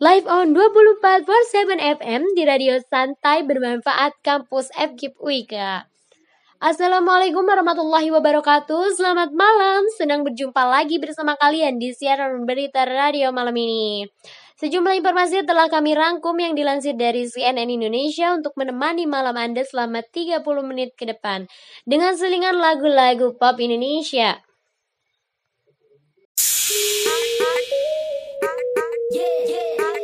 Live on 24 for 7 FM di radio santai bermanfaat kampus FGIP Wika. Assalamualaikum warahmatullahi wabarakatuh. Selamat malam, senang berjumpa lagi bersama kalian di siaran berita radio malam ini. Sejumlah informasi telah kami rangkum yang dilansir dari CNN Indonesia untuk menemani malam Anda selama 30 menit ke depan. Dengan selingan lagu-lagu pop Indonesia Yeah, yeah.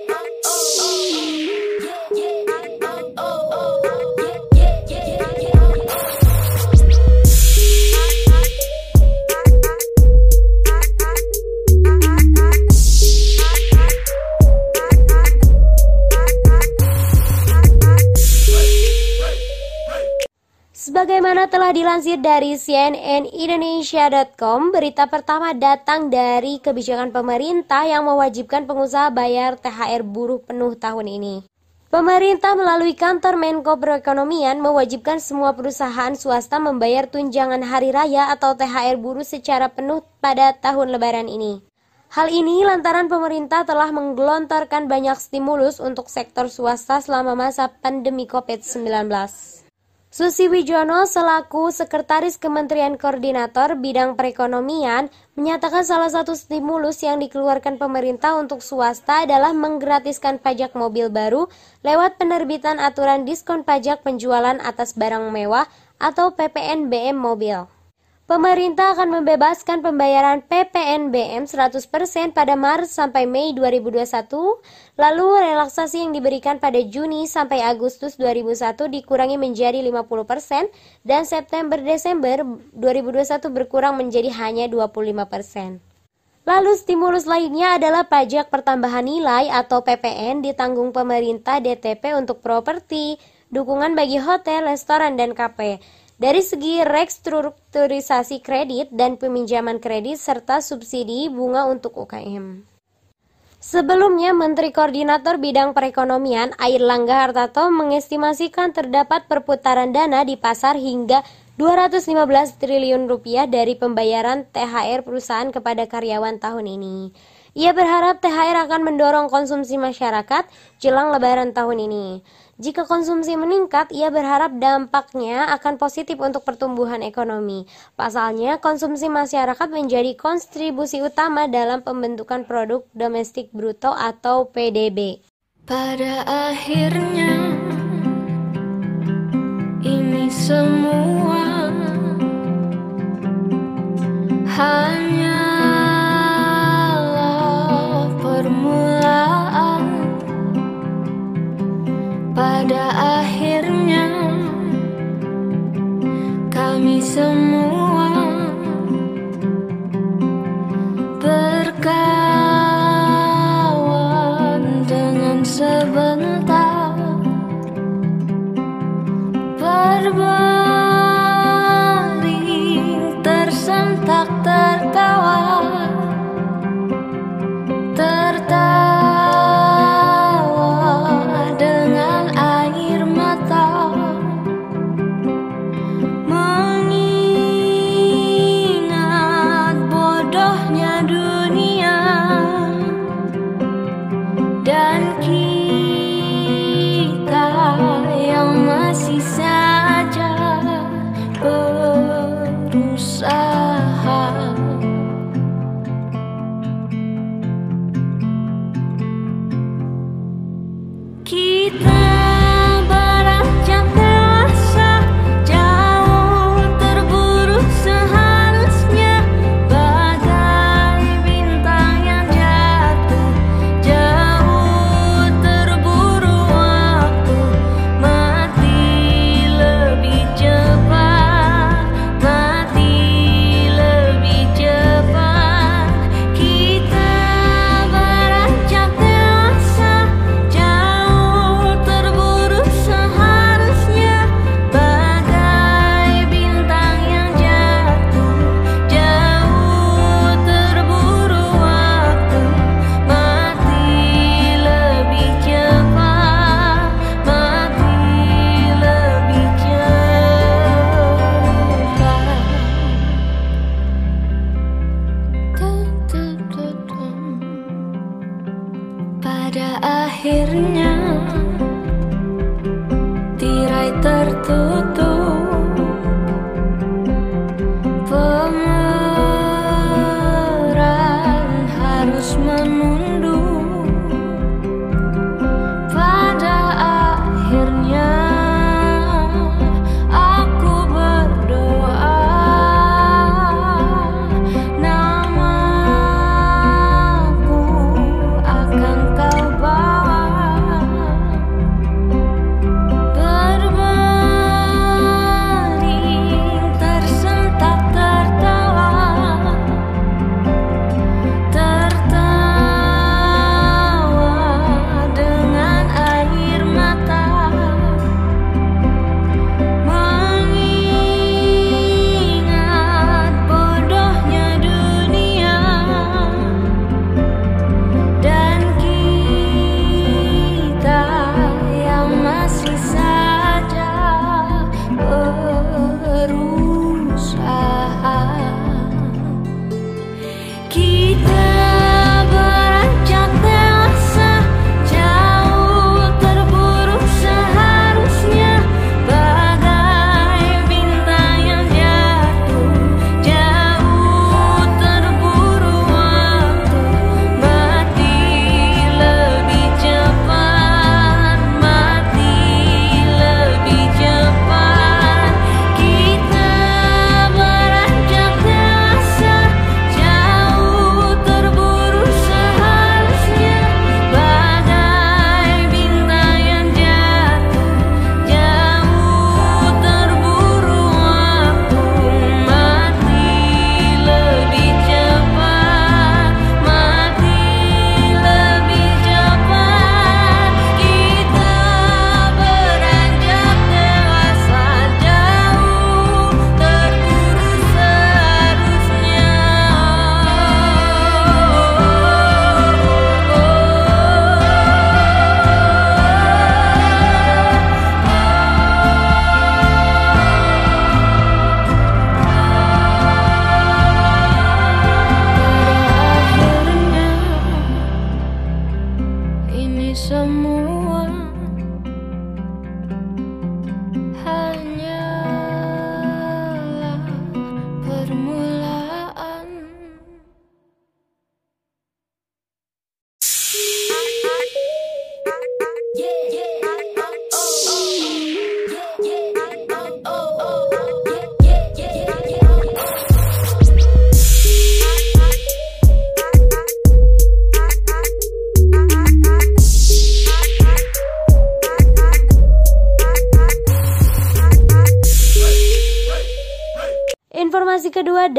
Sebagaimana telah dilansir dari cnnindonesia.com, berita pertama datang dari kebijakan pemerintah yang mewajibkan pengusaha bayar THR buruh penuh tahun ini. Pemerintah melalui kantor Menko Perekonomian mewajibkan semua perusahaan swasta membayar tunjangan hari raya atau THR buruh secara penuh pada tahun lebaran ini. Hal ini lantaran pemerintah telah menggelontorkan banyak stimulus untuk sektor swasta selama masa pandemi COVID-19. Susi Wijono selaku Sekretaris Kementerian Koordinator Bidang Perekonomian menyatakan salah satu stimulus yang dikeluarkan pemerintah untuk swasta adalah menggratiskan pajak mobil baru lewat penerbitan aturan diskon pajak penjualan atas barang mewah atau PPNBM mobil. Pemerintah akan membebaskan pembayaran PPNBM 100% pada Maret sampai Mei 2021, lalu relaksasi yang diberikan pada Juni sampai Agustus 2001 dikurangi menjadi 50% dan September-Desember 2021 berkurang menjadi hanya 25%. Lalu stimulus lainnya adalah pajak pertambahan nilai atau PPN ditanggung pemerintah DTP untuk properti, dukungan bagi hotel, restoran, dan kafe. Dari segi restrukturisasi kredit dan peminjaman kredit serta subsidi bunga untuk UKM. Sebelumnya, Menteri Koordinator Bidang Perekonomian Air Langga Hartarto mengestimasikan terdapat perputaran dana di pasar hingga 215 triliun rupiah dari pembayaran THR perusahaan kepada karyawan tahun ini. Ia berharap THR akan mendorong konsumsi masyarakat jelang lebaran tahun ini. Jika konsumsi meningkat, ia berharap dampaknya akan positif untuk pertumbuhan ekonomi. Pasalnya, konsumsi masyarakat menjadi kontribusi utama dalam pembentukan produk domestik bruto atau PDB. Pada akhirnya, ini semua hanya Pada akhirnya kami semua berkawan dengan sebentar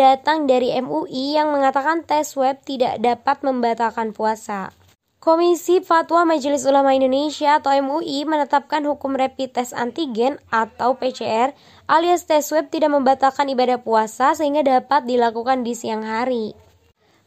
datang dari MUI yang mengatakan tes web tidak dapat membatalkan puasa. Komisi Fatwa Majelis Ulama Indonesia atau MUI menetapkan hukum rapid test antigen atau PCR alias tes web tidak membatalkan ibadah puasa sehingga dapat dilakukan di siang hari.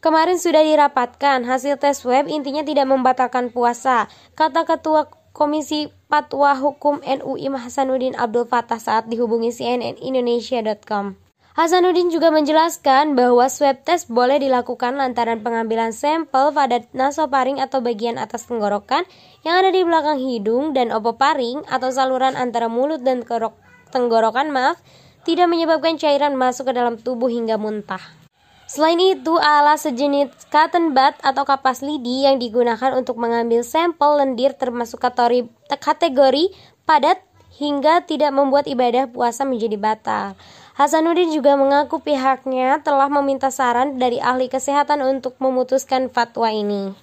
Kemarin sudah dirapatkan, hasil tes web intinya tidak membatalkan puasa, kata Ketua Komisi Fatwa Hukum NUI Hasanuddin Abdul Fattah saat dihubungi CNN Indonesia.com. Hasanuddin juga menjelaskan bahwa swab test boleh dilakukan lantaran pengambilan sampel pada nasofaring atau bagian atas tenggorokan yang ada di belakang hidung dan opoparing atau saluran antara mulut dan tenggorokan maaf tidak menyebabkan cairan masuk ke dalam tubuh hingga muntah. Selain itu, alat sejenis cotton bud atau kapas lidi yang digunakan untuk mengambil sampel lendir termasuk kategori, kategori padat hingga tidak membuat ibadah puasa menjadi batal. Hasanuddin juga mengaku pihaknya telah meminta saran dari ahli kesehatan untuk memutuskan fatwa ini.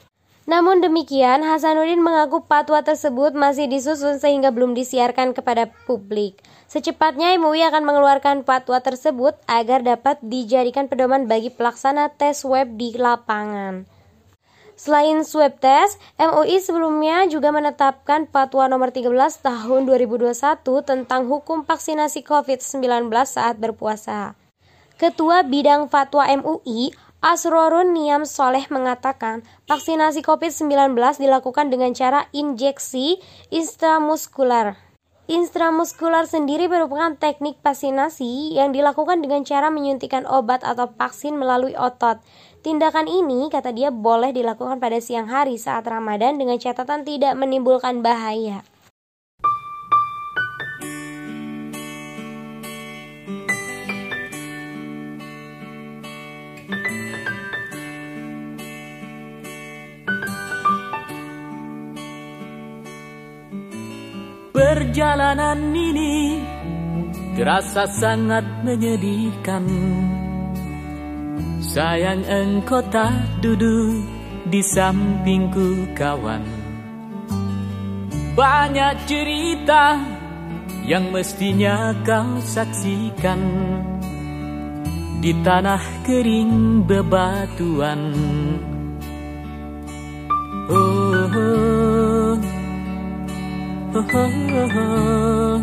Namun demikian, Hasanuddin mengaku fatwa tersebut masih disusun sehingga belum disiarkan kepada publik. Secepatnya MUI akan mengeluarkan fatwa tersebut agar dapat dijadikan pedoman bagi pelaksana tes web di lapangan. Selain swab test, MUI sebelumnya juga menetapkan Fatwa nomor 13 tahun 2021 tentang hukum vaksinasi COVID-19 saat berpuasa. Ketua Bidang Fatwa MUI, Asrorun Niam Soleh mengatakan, vaksinasi COVID-19 dilakukan dengan cara injeksi intramuskular. Intramuskular sendiri merupakan teknik vaksinasi yang dilakukan dengan cara menyuntikkan obat atau vaksin melalui otot. Tindakan ini, kata dia, boleh dilakukan pada siang hari saat Ramadan dengan catatan tidak menimbulkan bahaya. Perjalanan ini terasa sangat menyedihkan Sayang engkau tak duduk di sampingku kawan Banyak cerita yang mestinya kau saksikan Di tanah kering bebatuan Oh, oh. Oh, oh,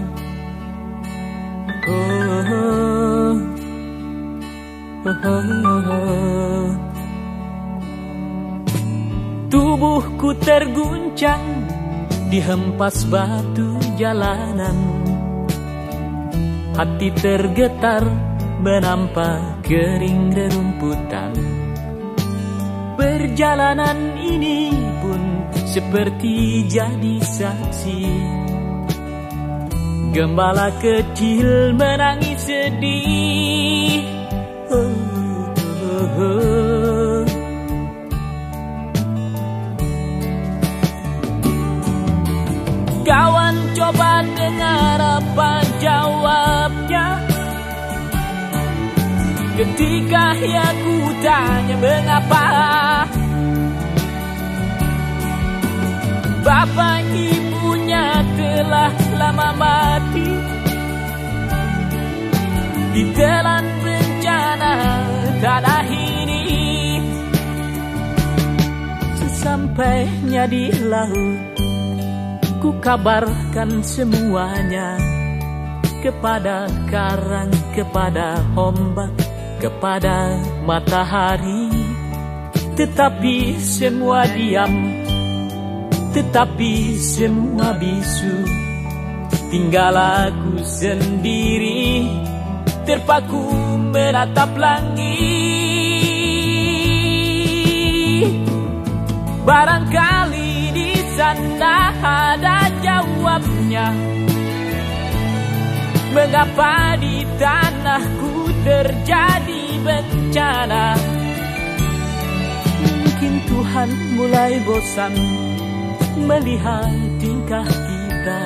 oh, Tubuhku terguncang dihempas batu jalanan. Hati tergetar menampak kering rerumputan. Perjalanan ini pun seperti jadi saksi. Gembala kecil menangis sedih. Kawan coba dengar apa jawabnya. Ketika ya ku tanya mengapa Bapak ibunya telah lama mati. Bencana tanah ini Sesampainya di laut Ku kabarkan semuanya Kepada karang, kepada ombak Kepada matahari. Tetapi semua diam tetapi semua bisu. Tinggal aku sendiri Terpaku menatap langit Barangkali di sana ada jawabnya. Mengapa di tanahku terjadi bencana? Mungkin Tuhan mulai bosan melihat tingkah kita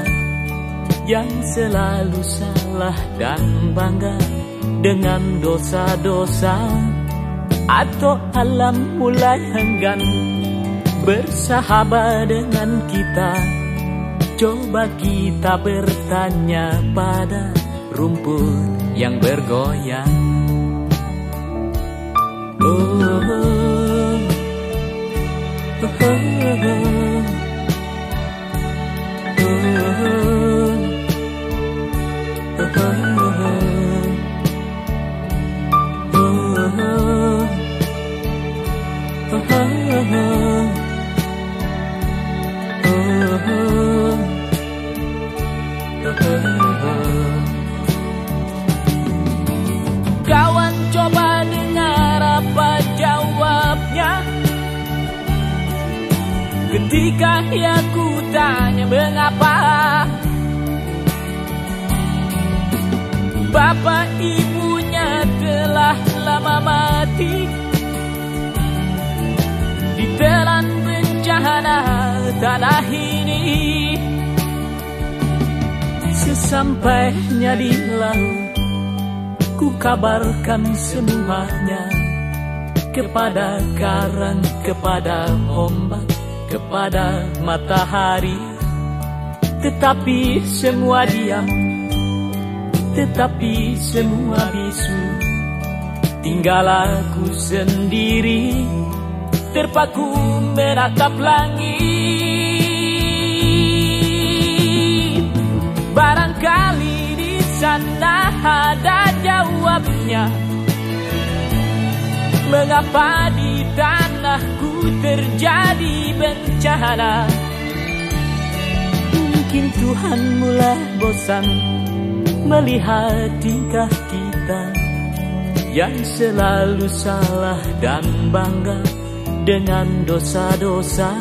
yang selalu salah dan bangga dengan dosa-dosa atau alam mulai enggan bersahabat dengan kita coba kita bertanya pada rumput yang bergoyang oh, oh, oh, oh, oh. Ketika ya ku tanya mengapa? Bapak ibunya telah lama mati. Ditelan bencana tanah ini Sesampainya di laut Ku kabarkan semuanya Kepada karang, kepada ombak Kepada matahari. Tetapi semua diam. Tetapi semua bisu. Tinggal aku sendiri. Terpaku menatap langit. Barangkali di sana ada jawabnya Mengapa di tanahku terjadi bencana? Mungkin Tuhan mulai bosan melihat tingkah kita yang selalu salah dan bangga dengan dosa-dosa.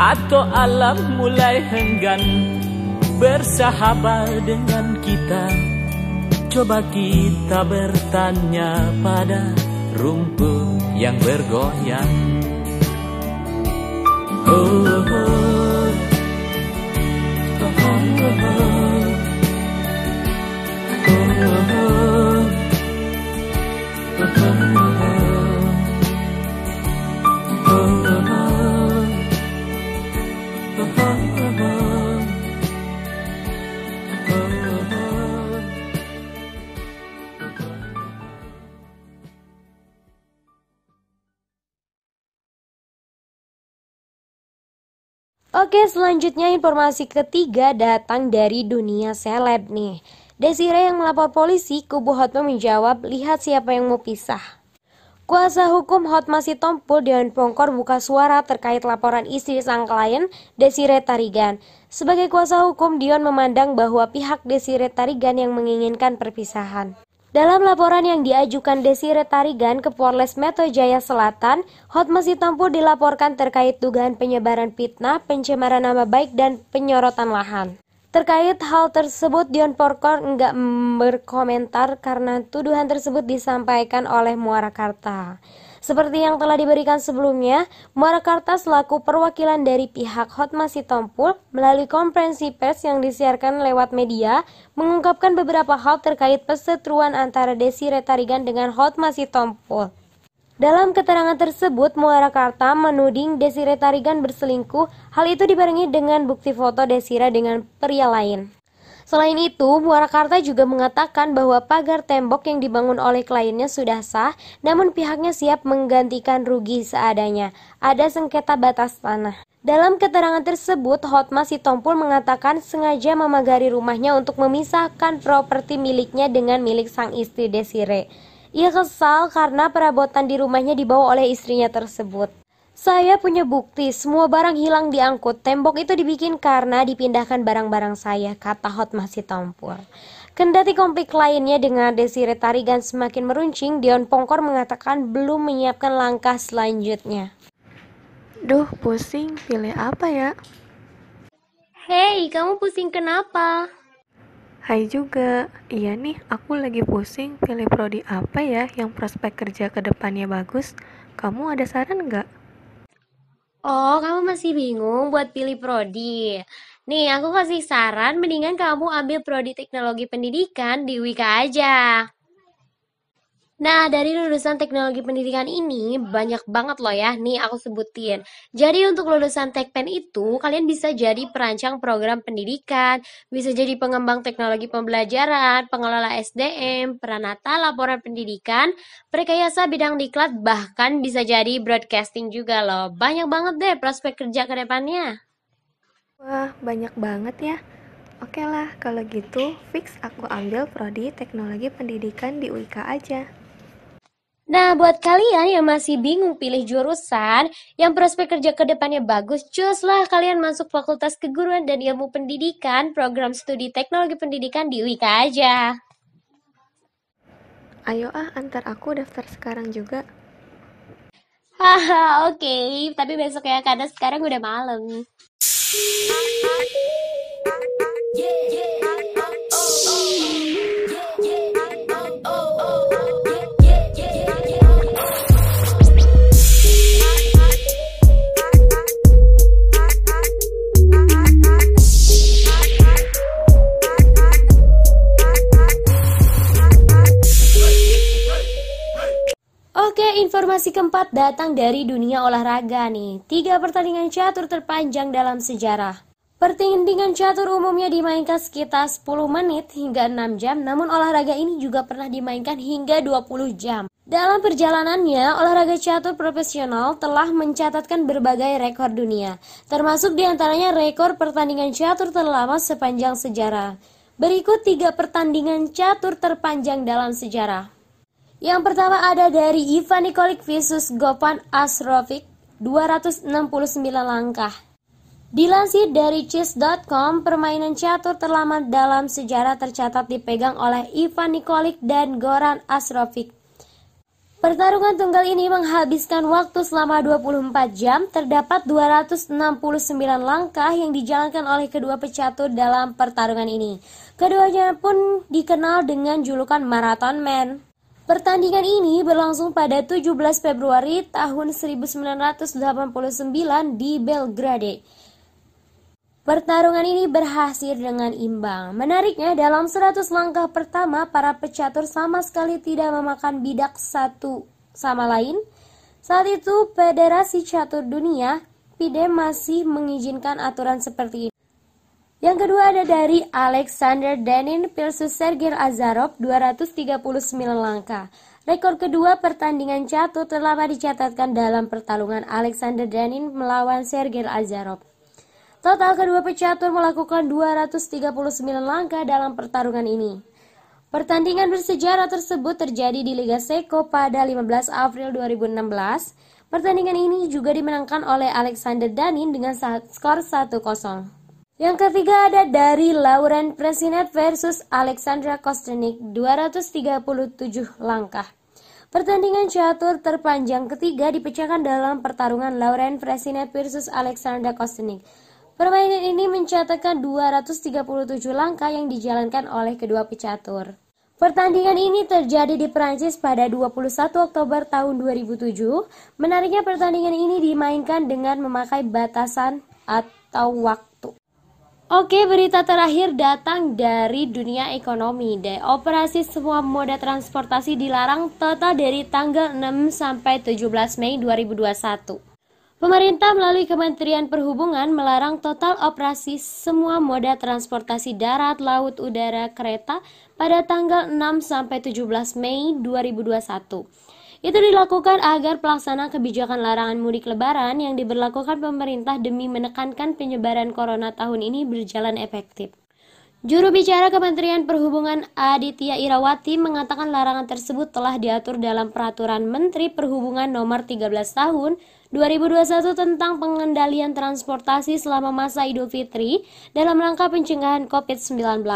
Atau alam mulai henggan bersahabat dengan kita. Coba kita bertanya pada rumput yang bergoyang oh, oh, oh. Oh, oh, oh. Oke, selanjutnya informasi ketiga datang dari dunia seleb nih. Desire yang melapor polisi, kubu Hotma menjawab, lihat siapa yang mau pisah. Kuasa hukum Hotma Sitompul Dewan Pongkor buka suara terkait laporan istri sang klien, Desire Tarigan. Sebagai kuasa hukum, Dion memandang bahwa pihak Desire Tarigan yang menginginkan perpisahan. Dalam laporan yang diajukan Desire Tarigan ke Polres Metro Jaya Selatan, Hotma Sitompul dilaporkan terkait dugaan penyebaran fitnah, pencemaran nama baik, dan penyorotan lahan. Terkait hal tersebut, Dion Porkor enggak berkomentar karena tuduhan tersebut disampaikan oleh Muara Karta. Seperti yang telah diberikan sebelumnya, Muara Karta selaku perwakilan dari pihak Hotma Sitompul melalui konferensi pers yang disiarkan lewat media mengungkapkan beberapa hal terkait perseteruan antara Desire Tarigan dengan Hotma Sitompul. Dalam keterangan tersebut, Muara Karta menuding Desire Tarigan berselingkuh. Hal itu dibarengi dengan bukti foto Desire dengan pria lain. Selain itu, Muara Karta juga mengatakan bahwa pagar tembok yang dibangun oleh kliennya sudah sah, namun pihaknya siap menggantikan rugi seadanya. Ada sengketa batas tanah. Dalam keterangan tersebut, Hotma Sitompul mengatakan sengaja memagari rumahnya untuk memisahkan properti miliknya dengan milik sang istri Desire. Ia kesal karena perabotan di rumahnya dibawa oleh istrinya tersebut. Saya punya bukti, semua barang hilang diangkut. Tembok itu dibikin karena dipindahkan barang-barang saya, kata Hot masih tompul. Kendati konflik lainnya dengan Desire Tarigan semakin meruncing, Dion Pongkor mengatakan belum menyiapkan langkah selanjutnya. Duh, pusing. Pilih apa ya? Hei, kamu pusing kenapa? Hai juga, iya nih aku lagi pusing pilih prodi apa ya yang prospek kerja ke depannya bagus. Kamu ada saran nggak? Oh, kamu masih bingung buat pilih prodi. Nih, aku kasih saran mendingan kamu ambil prodi teknologi pendidikan di Wika aja. Nah, dari lulusan teknologi pendidikan ini banyak banget loh ya, nih aku sebutin. Jadi untuk lulusan Tekpen itu, kalian bisa jadi perancang program pendidikan, bisa jadi pengembang teknologi pembelajaran, pengelola SDM, peranata laporan pendidikan, perkayasa bidang diklat, bahkan bisa jadi broadcasting juga loh. Banyak banget deh prospek kerja ke depannya. Wah, banyak banget ya. Oke lah, kalau gitu fix aku ambil prodi teknologi pendidikan di UIK aja. Nah, buat kalian yang masih bingung pilih jurusan, yang prospek kerja ke depannya bagus, cuslah kalian masuk Fakultas Keguruan dan Ilmu Pendidikan, program studi teknologi pendidikan di UIK aja. Ayo ah, antar aku daftar sekarang juga. Haha, oke, tapi besok ya, karena sekarang udah malam. Oke, informasi keempat datang dari dunia olahraga nih. Tiga pertandingan catur terpanjang dalam sejarah. Pertandingan catur umumnya dimainkan sekitar 10 menit hingga 6 jam, namun olahraga ini juga pernah dimainkan hingga 20 jam. Dalam perjalanannya, olahraga catur profesional telah mencatatkan berbagai rekor dunia, termasuk di antaranya rekor pertandingan catur terlama sepanjang sejarah. Berikut tiga pertandingan catur terpanjang dalam sejarah. Yang pertama ada dari Ivan Nikolic versus Gopan Asrovic 269 langkah. Dilansir dari chess.com, permainan catur terlama dalam sejarah tercatat dipegang oleh Ivan Nikolik dan Goran Asrovic. Pertarungan tunggal ini menghabiskan waktu selama 24 jam, terdapat 269 langkah yang dijalankan oleh kedua pecatur dalam pertarungan ini. Keduanya pun dikenal dengan julukan Marathon Man. Pertandingan ini berlangsung pada 17 Februari tahun 1989 di Belgrade. Pertarungan ini berhasil dengan imbang. Menariknya, dalam 100 langkah pertama, para pecatur sama sekali tidak memakan bidak satu sama lain. Saat itu, Federasi Catur Dunia, FIDE masih mengizinkan aturan seperti ini. Yang kedua ada dari Alexander Danin versus Sergei Azarov 239 langkah. Rekor kedua pertandingan catur telah dicatatkan dalam pertarungan Alexander Danin melawan Sergei Azarov. Total kedua pecatur melakukan 239 langkah dalam pertarungan ini. Pertandingan bersejarah tersebut terjadi di Liga Seko pada 15 April 2016. Pertandingan ini juga dimenangkan oleh Alexander Danin dengan skor 1-0. Yang ketiga ada dari Lauren Presinet versus Alexandra Kosternik 237 langkah. Pertandingan catur terpanjang ketiga dipecahkan dalam pertarungan Lauren Presinet versus Alexandra Kosternik. Permainan ini mencatatkan 237 langkah yang dijalankan oleh kedua pecatur. Pertandingan ini terjadi di Prancis pada 21 Oktober tahun 2007. Menariknya pertandingan ini dimainkan dengan memakai batasan atau waktu. Oke, berita terakhir datang dari dunia ekonomi. De operasi semua moda transportasi dilarang total dari tanggal 6 sampai 17 Mei 2021. Pemerintah melalui Kementerian Perhubungan melarang total operasi semua moda transportasi darat, laut, udara, kereta pada tanggal 6 sampai 17 Mei 2021. Itu dilakukan agar pelaksana kebijakan larangan mudik lebaran yang diberlakukan pemerintah demi menekankan penyebaran corona tahun ini berjalan efektif. Juru bicara Kementerian Perhubungan Aditya Irawati mengatakan larangan tersebut telah diatur dalam Peraturan Menteri Perhubungan Nomor 13 Tahun 2021 tentang pengendalian transportasi selama masa Idul Fitri dalam rangka pencegahan COVID-19.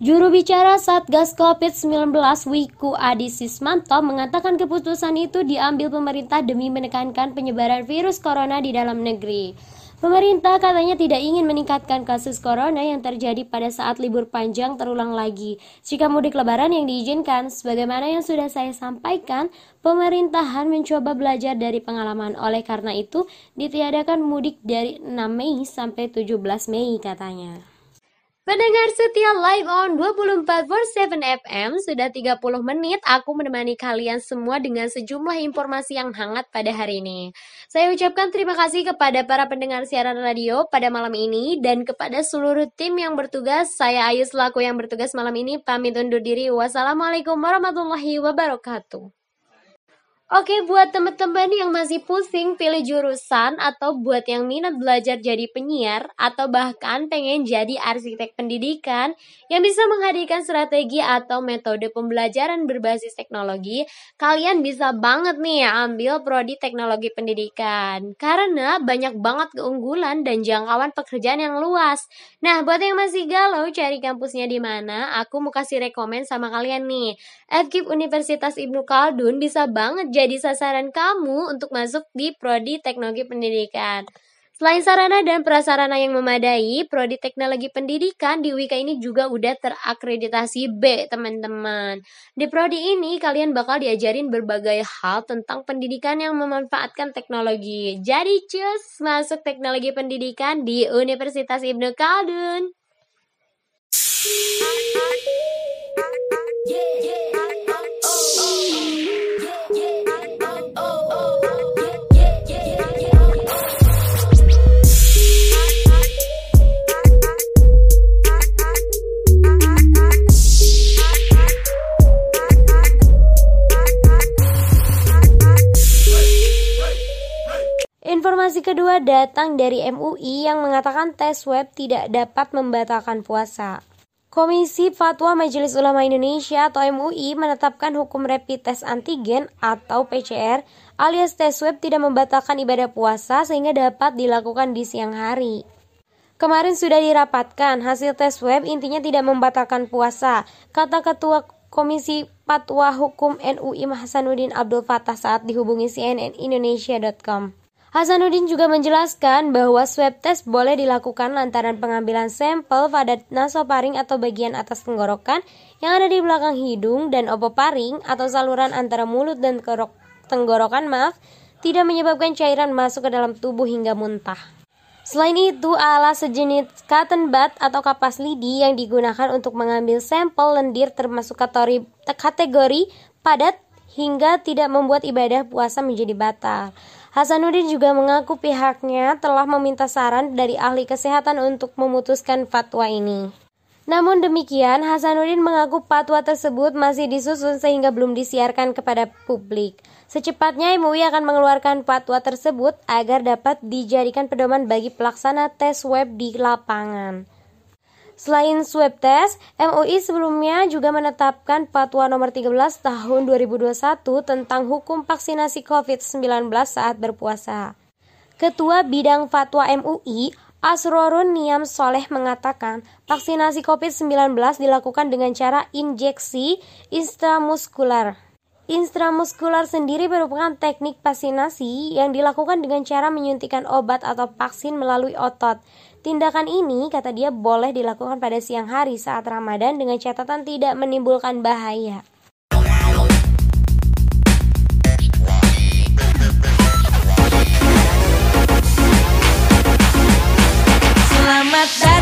Juru bicara Satgas COVID-19 Wiku Adi Sismanto mengatakan keputusan itu diambil pemerintah demi menekankan penyebaran virus corona di dalam negeri. Pemerintah katanya tidak ingin meningkatkan kasus corona yang terjadi pada saat libur panjang terulang lagi. Jika mudik lebaran yang diizinkan, sebagaimana yang sudah saya sampaikan, pemerintahan mencoba belajar dari pengalaman. Oleh karena itu, ditiadakan mudik dari 6 Mei sampai 17 Mei katanya. Pendengar setia live on 24/7 FM sudah 30 menit aku menemani kalian semua dengan sejumlah informasi yang hangat pada hari ini. Saya ucapkan terima kasih kepada para pendengar siaran radio pada malam ini dan kepada seluruh tim yang bertugas. Saya Ayu selaku yang bertugas malam ini pamit undur diri. Wassalamualaikum warahmatullahi wabarakatuh. Oke, buat teman-teman yang masih pusing pilih jurusan atau buat yang minat belajar jadi penyiar atau bahkan pengen jadi arsitek pendidikan yang bisa menghadirkan strategi atau metode pembelajaran berbasis teknologi, kalian bisa banget nih ya ambil prodi teknologi pendidikan karena banyak banget keunggulan dan jangkauan pekerjaan yang luas. Nah, buat yang masih galau cari kampusnya di mana, aku mau kasih rekomen sama kalian nih. FKIP Universitas Ibnu Khaldun bisa banget jadi sasaran kamu untuk masuk di prodi teknologi pendidikan. Selain sarana dan prasarana yang memadai, prodi teknologi pendidikan di Wika ini juga udah terakreditasi B, teman-teman. Di prodi ini kalian bakal diajarin berbagai hal tentang pendidikan yang memanfaatkan teknologi. Jadi cus masuk teknologi pendidikan di Universitas Ibnu Khaldun. Yeah, yeah. Informasi kedua datang dari MUI yang mengatakan tes web tidak dapat membatalkan puasa. Komisi Fatwa Majelis Ulama Indonesia atau MUI menetapkan hukum rapid test antigen atau PCR alias tes swab tidak membatalkan ibadah puasa sehingga dapat dilakukan di siang hari. Kemarin sudah dirapatkan, hasil tes swab intinya tidak membatalkan puasa, kata Ketua Komisi Fatwa Hukum NUI Hasanuddin Abdul Fatah saat dihubungi CNN Indonesia.com. Hasanuddin juga menjelaskan bahwa swab test boleh dilakukan lantaran pengambilan sampel pada nasoparing atau bagian atas tenggorokan yang ada di belakang hidung dan opoparing atau saluran antara mulut dan tenggorokan maaf tidak menyebabkan cairan masuk ke dalam tubuh hingga muntah. Selain itu, alat sejenis cotton bud atau kapas lidi yang digunakan untuk mengambil sampel lendir termasuk kategori padat hingga tidak membuat ibadah puasa menjadi batal. Hasanuddin juga mengaku pihaknya telah meminta saran dari ahli kesehatan untuk memutuskan fatwa ini. Namun demikian, Hasanuddin mengaku fatwa tersebut masih disusun sehingga belum disiarkan kepada publik. Secepatnya MUI akan mengeluarkan fatwa tersebut agar dapat dijadikan pedoman bagi pelaksana tes web di lapangan. Selain swab test, MUI sebelumnya juga menetapkan Fatwa nomor 13 tahun 2021 tentang hukum vaksinasi COVID-19 saat berpuasa. Ketua Bidang Fatwa MUI, Asrorun Niam Soleh mengatakan, vaksinasi COVID-19 dilakukan dengan cara injeksi intramuskular. Intramuskular sendiri merupakan teknik vaksinasi yang dilakukan dengan cara menyuntikkan obat atau vaksin melalui otot. Tindakan ini, kata dia, boleh dilakukan pada siang hari saat Ramadan dengan catatan tidak menimbulkan bahaya. Selamat datang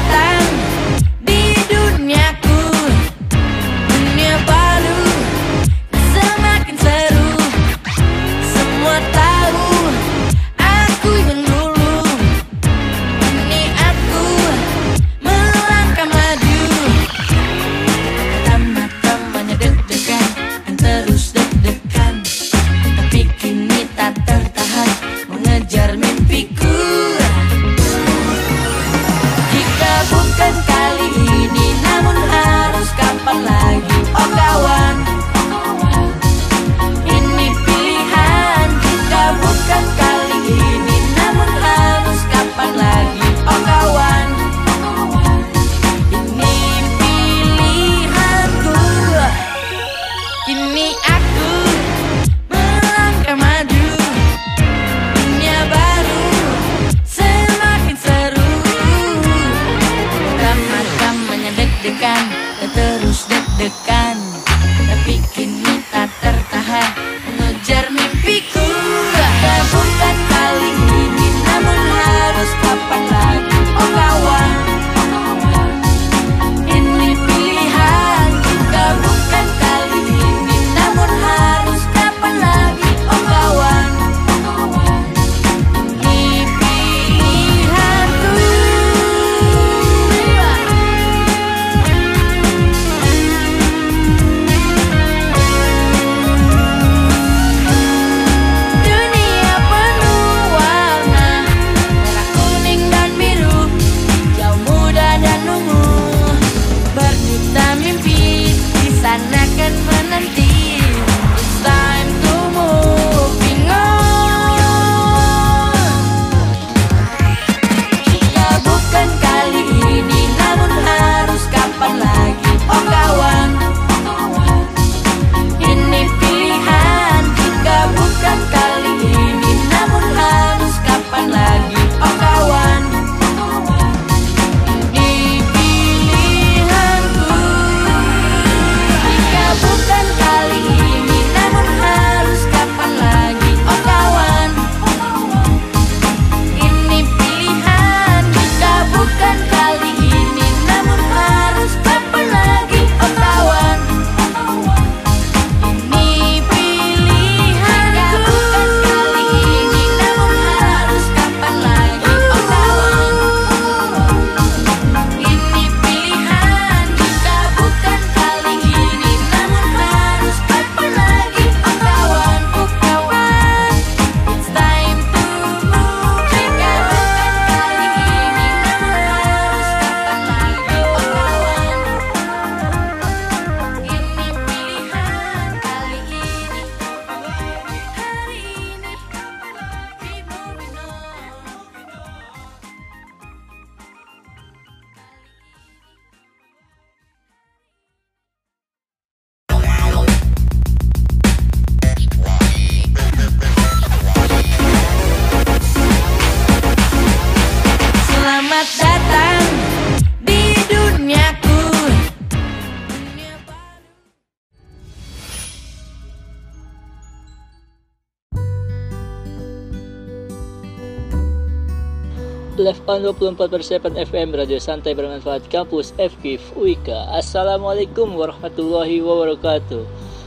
24 per 7 FM Radio Santai Bermanfaat Kampus FKIF UIKA Assalamualaikum warahmatullahi wabarakatuh.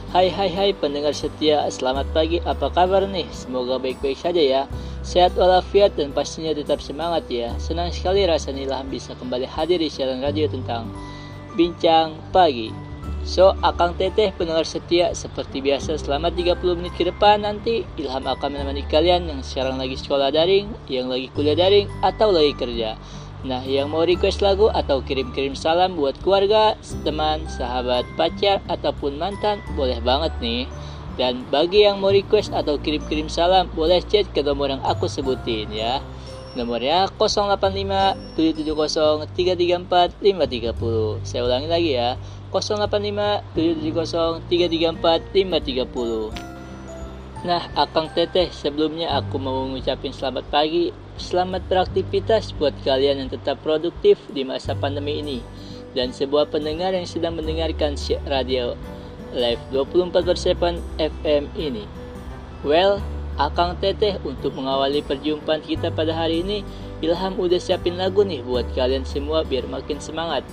Hai hai hai pendengar setia Selamat pagi. Apa kabar nih? Semoga baik-baik saja ya. Sehat walafiat dan pastinya tetap semangat ya. Senang sekali rasanya bisa kembali hadir di siaran radio tentang Bincang Pagi So, Akang Teteh pendengar setia seperti biasa selama 30 menit ke depan nanti Ilham akan menemani kalian yang sekarang lagi sekolah daring, yang lagi kuliah daring, atau lagi kerja. Nah, yang mau request lagu atau kirim-kirim salam buat keluarga, teman, sahabat, pacar, ataupun mantan, boleh banget nih. Dan bagi yang mau request atau kirim-kirim salam, boleh chat ke nomor yang aku sebutin ya. Nomornya 085 770 334 530. Saya ulangi lagi ya. 085 770 334 530 Nah, Akang Teteh, sebelumnya aku mau mengucapkan selamat pagi, selamat beraktivitas buat kalian yang tetap produktif di masa pandemi ini. Dan sebuah pendengar yang sedang mendengarkan radio live 24 per 7 FM ini. Well, Akang Teteh untuk mengawali perjumpaan kita pada hari ini, Ilham udah siapin lagu nih buat kalian semua biar makin semangat.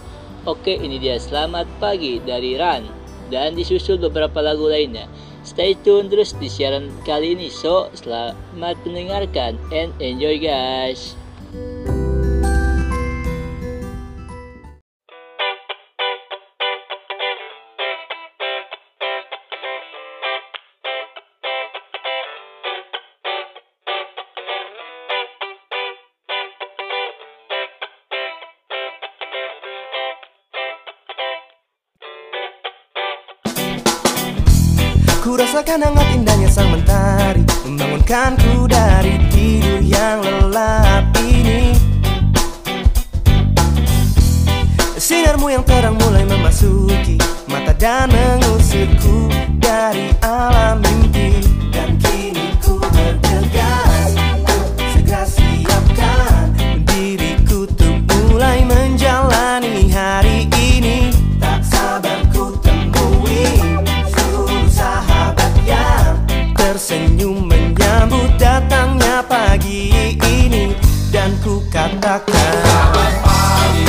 Oke, ini dia Selamat Pagi dari Ran dan disusul beberapa lagu lainnya. Stay tune terus di siaran kali ini. So, selamat mendengarkan and enjoy guys. Rasakan hangat indahnya sang mentari. Membangunkanku dari tidur yang lelap ini. Sinarmu yang terang mulai memasuki. Mata dan mengusirku dari alam mimpi. Dan kini ku bergegas tersenyum menyambut datangnya pagi ini Dan ku katakan Selamat pagi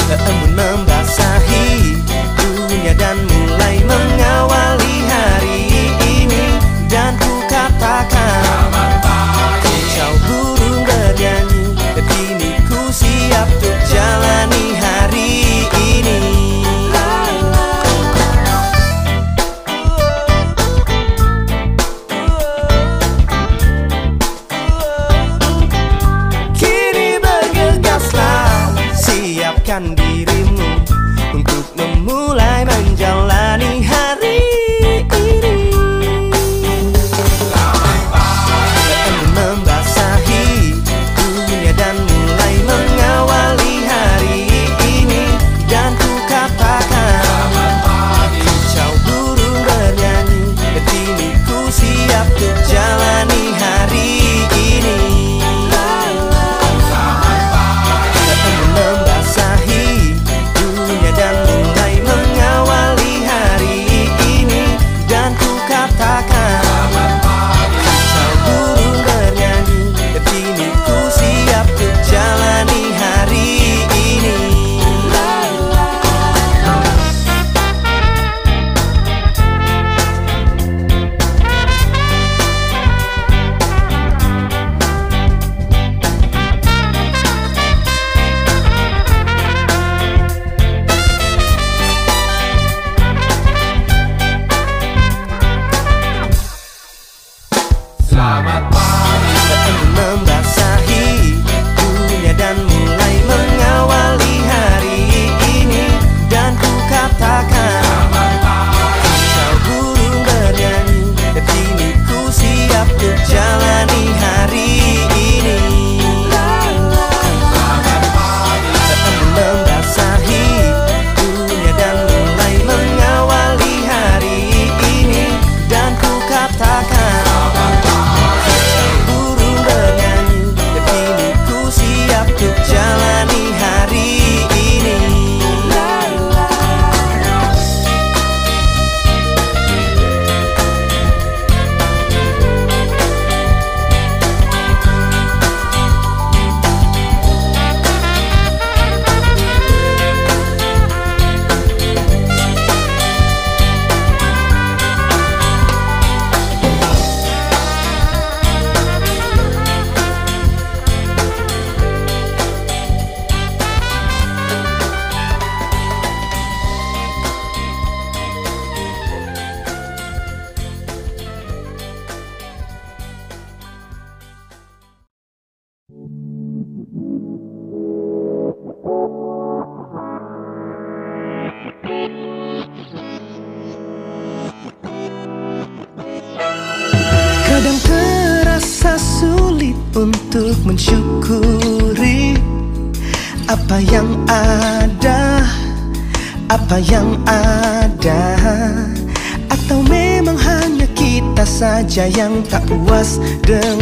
saja yang tak puas dengan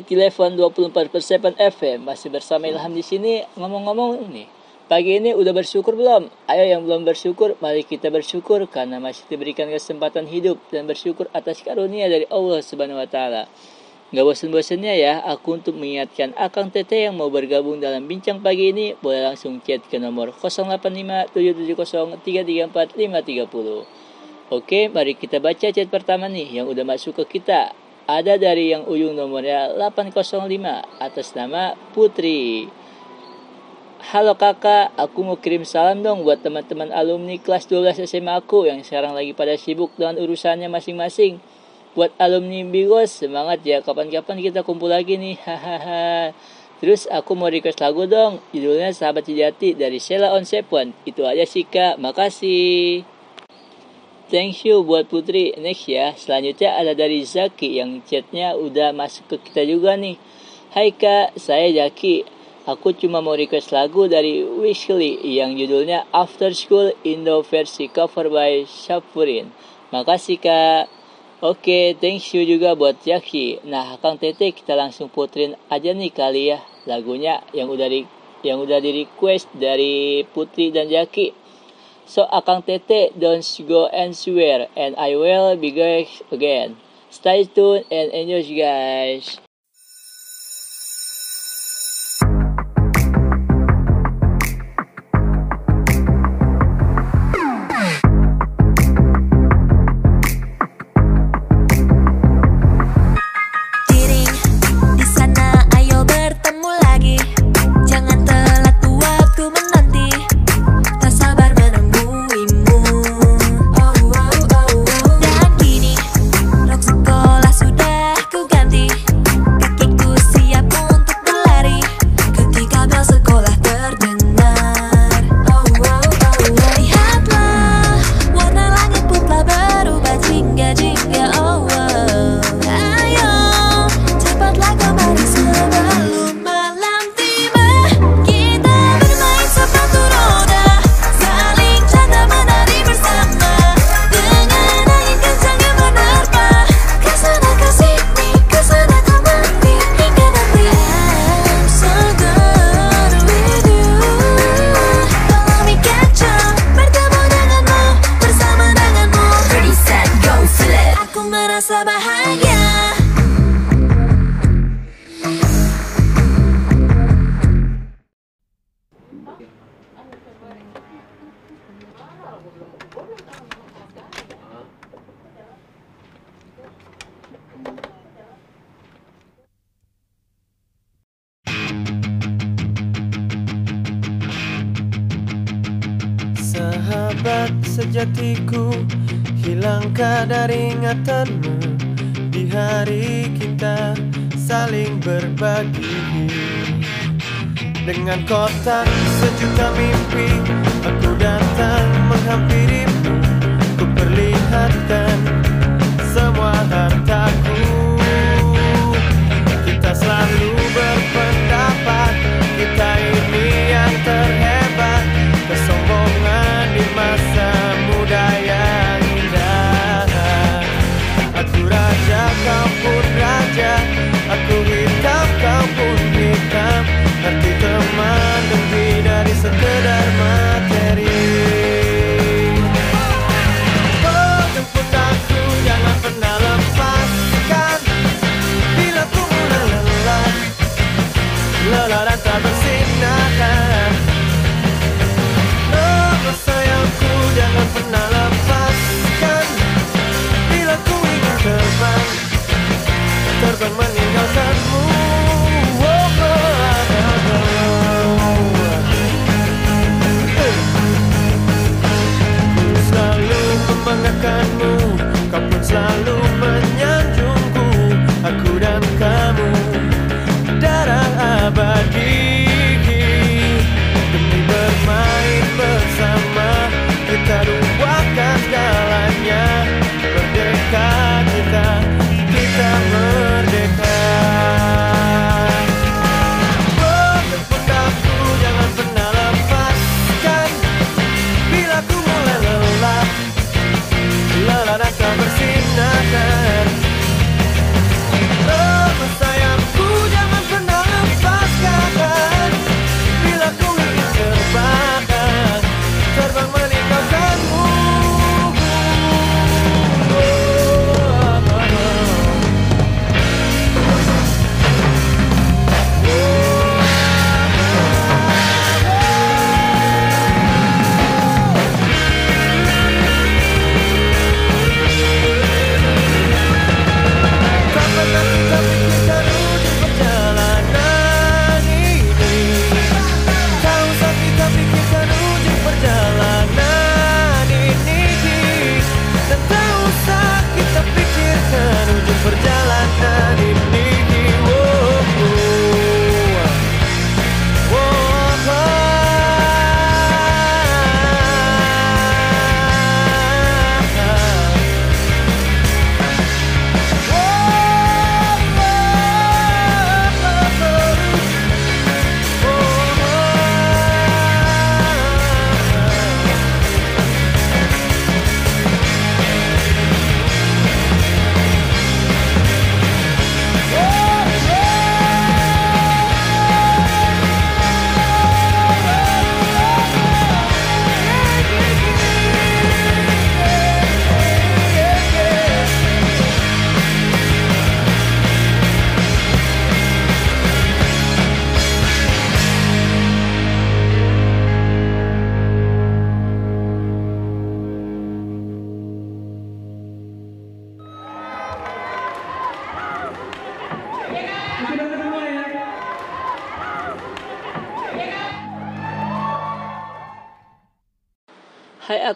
Di Levon 24 per 7 FM Masih bersama Ilham di sini Ngomong-ngomong nih Pagi ini udah bersyukur belum? Ayo yang belum bersyukur Mari kita bersyukur Karena masih diberikan kesempatan hidup Dan bersyukur atas karunia dari Allah Subhanahu Wa Taala. Gak bosan-bosannya ya Aku untuk mengingatkan Akang Tete yang mau bergabung dalam bincang pagi ini Boleh langsung chat ke nomor 085 770 334 530 Oke, mari kita baca chat pertama nih yang udah masuk ke kita. Ada dari yang ujung nomornya 805 atas nama Putri. Halo kakak, aku mau kirim salam dong buat teman-teman alumni kelas 12 SMA aku yang sekarang lagi pada sibuk dengan urusannya masing-masing. Buat alumni Bigos, semangat ya, kapan-kapan kita kumpul lagi nih, hahaha. Terus aku mau request lagu dong, judulnya Sahabat Sejati dari Sheila on Seven. Itu aja sih kak, makasih. Thank you buat Putri. Next ya. Selanjutnya ada dari Zaki yang chatnya udah masuk ke kita juga nih. Hai kak, saya Zaki. Aku cuma mau request lagu dari Wishly yang judulnya After School Indo versi cover by Syafurin. Makasih kak. Oke, thank you juga buat Yaki. Nah, Kang Tete kita langsung putrin aja nih kali ya lagunya yang udah di yang udah di request dari Putri dan Jaki. So Akang Tete don't go elsewhere and I will be back again. Stay tuned and enjoy guys.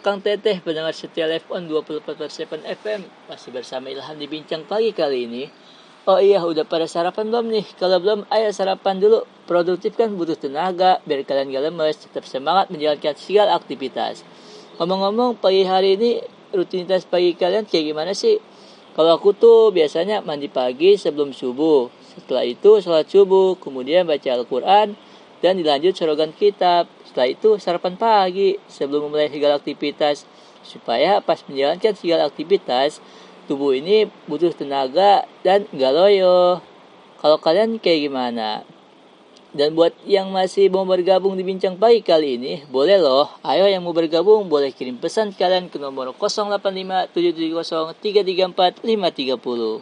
Akang Teteh, pendengar setia Live On 24/7 FM Masih bersama Ilham di Bincang Pagi kali ini. Oh iya, udah pada sarapan belum nih? Kalau belum, ayo sarapan dulu. Produktif kan butuh tenaga, biar kalian gak lemes Tetap semangat menjalankan segala aktivitas. Ngomong-ngomong, pagi hari ini rutinitas pagi kalian kayak gimana sih? Kalau aku tuh biasanya mandi pagi sebelum subuh. Setelah itu sholat subuh, kemudian baca Al-Quran Dan dilanjut sorogan kitab setelah itu sarapan pagi sebelum memulai segala aktivitas supaya pas menjalankan segala aktivitas tubuh ini butuh tenaga dan gak loyo. Kalau kalian kayak gimana? Dan buat yang masih mau bergabung di Bincang Pagi kali ini, boleh loh. Ayo yang mau bergabung boleh kirim pesan kalian ke nomor 085 770 334 530.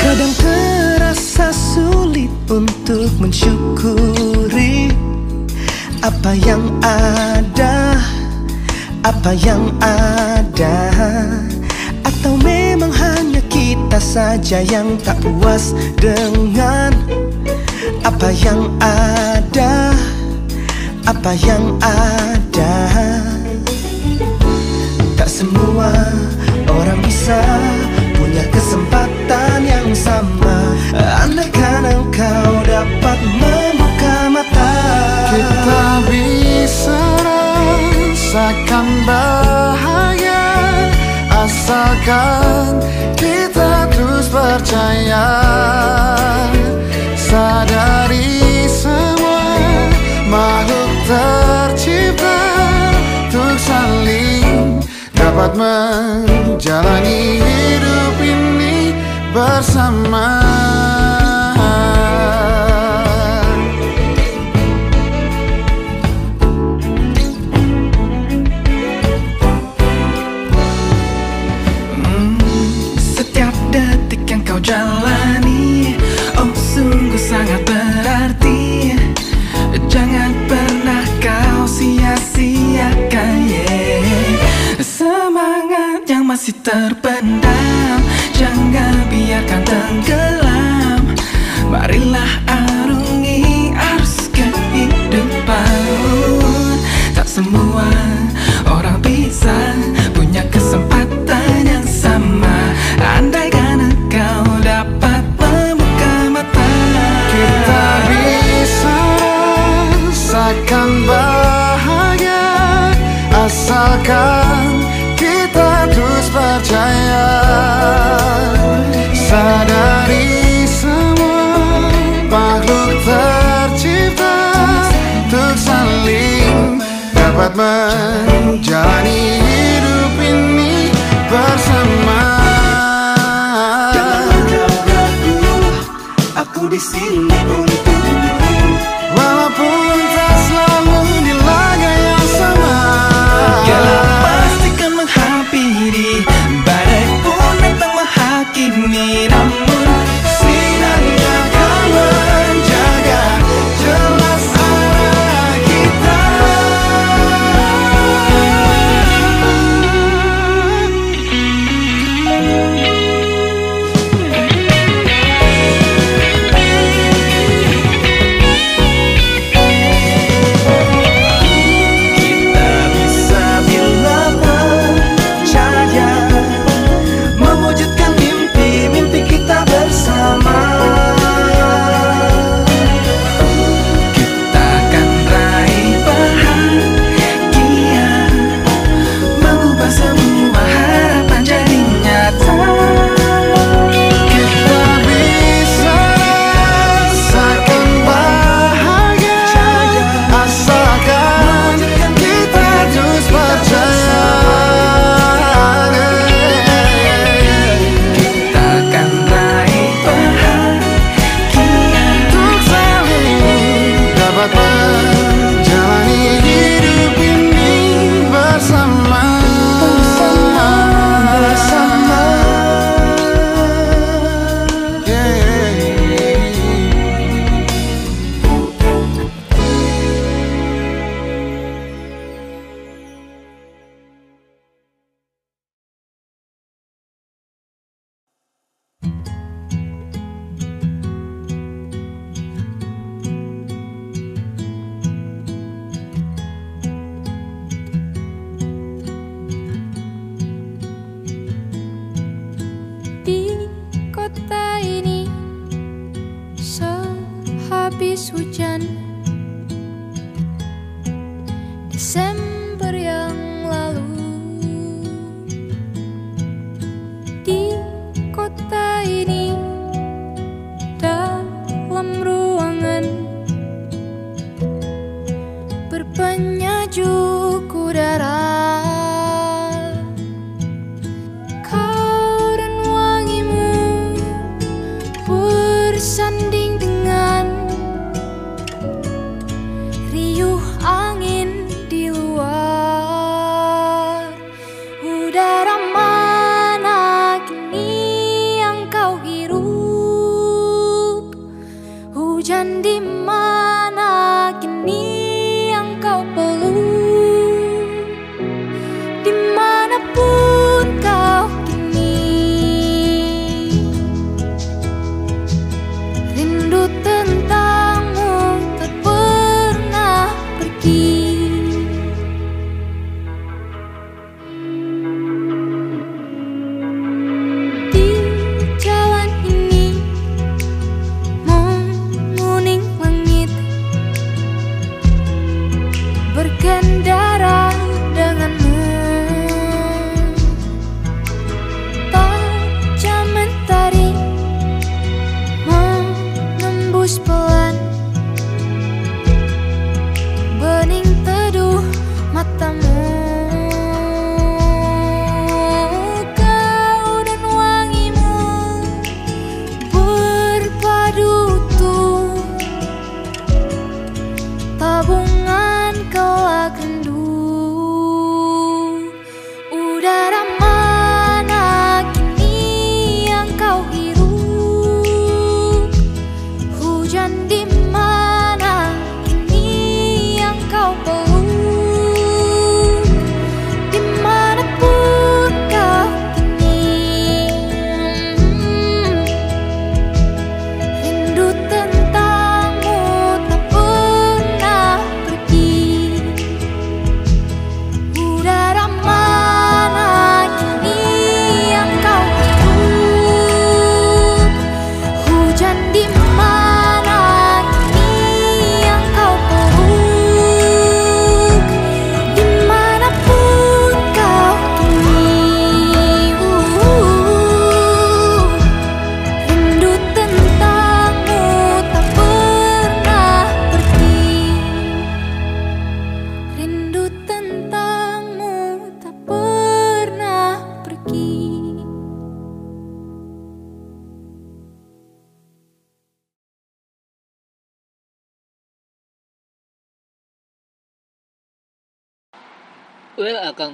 Kadang terasa sulit untuk mensyukuri Apa yang ada Apa yang ada. Atau memang hanya kita saja yang tak puas dengan Apa yang ada Apa yang ada semua orang bisa punya kesempatan yang sama. Andaikan engkau dapat membuka mata. Kita bisa rasakan bahagia. Asalkan kita terus percaya. Sadari semua makhluk tercipta dapat menjalani hidup ini bersama masih terpendam. Jangan biarkan tenggelam. Marilah arungi arus kehidupan Tak semua dapat menjalani hidup ini bersama. Aku di sini untuk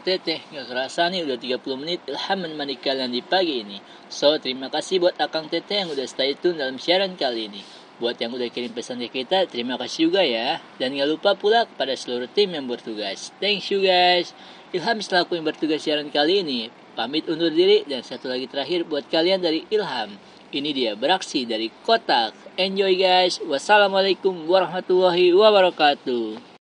Teteh, nggak kerasa nih udah 30 menit Ilham menemani kalian di pagi ini. So, terima kasih buat Akang Teteh yang udah stay tune dalam siaran kali ini. Buat yang udah kirim pesan ke kita, terima kasih juga ya. Dan nggak lupa pula kepada seluruh tim yang bertugas. Thanks you guys. Ilham selaku yang bertugas siaran kali ini. Pamit undur diri dan satu lagi terakhir buat kalian dari Ilham. Ini dia beraksi dari kotak. Enjoy guys. Wassalamualaikum warahmatullahi wabarakatuh.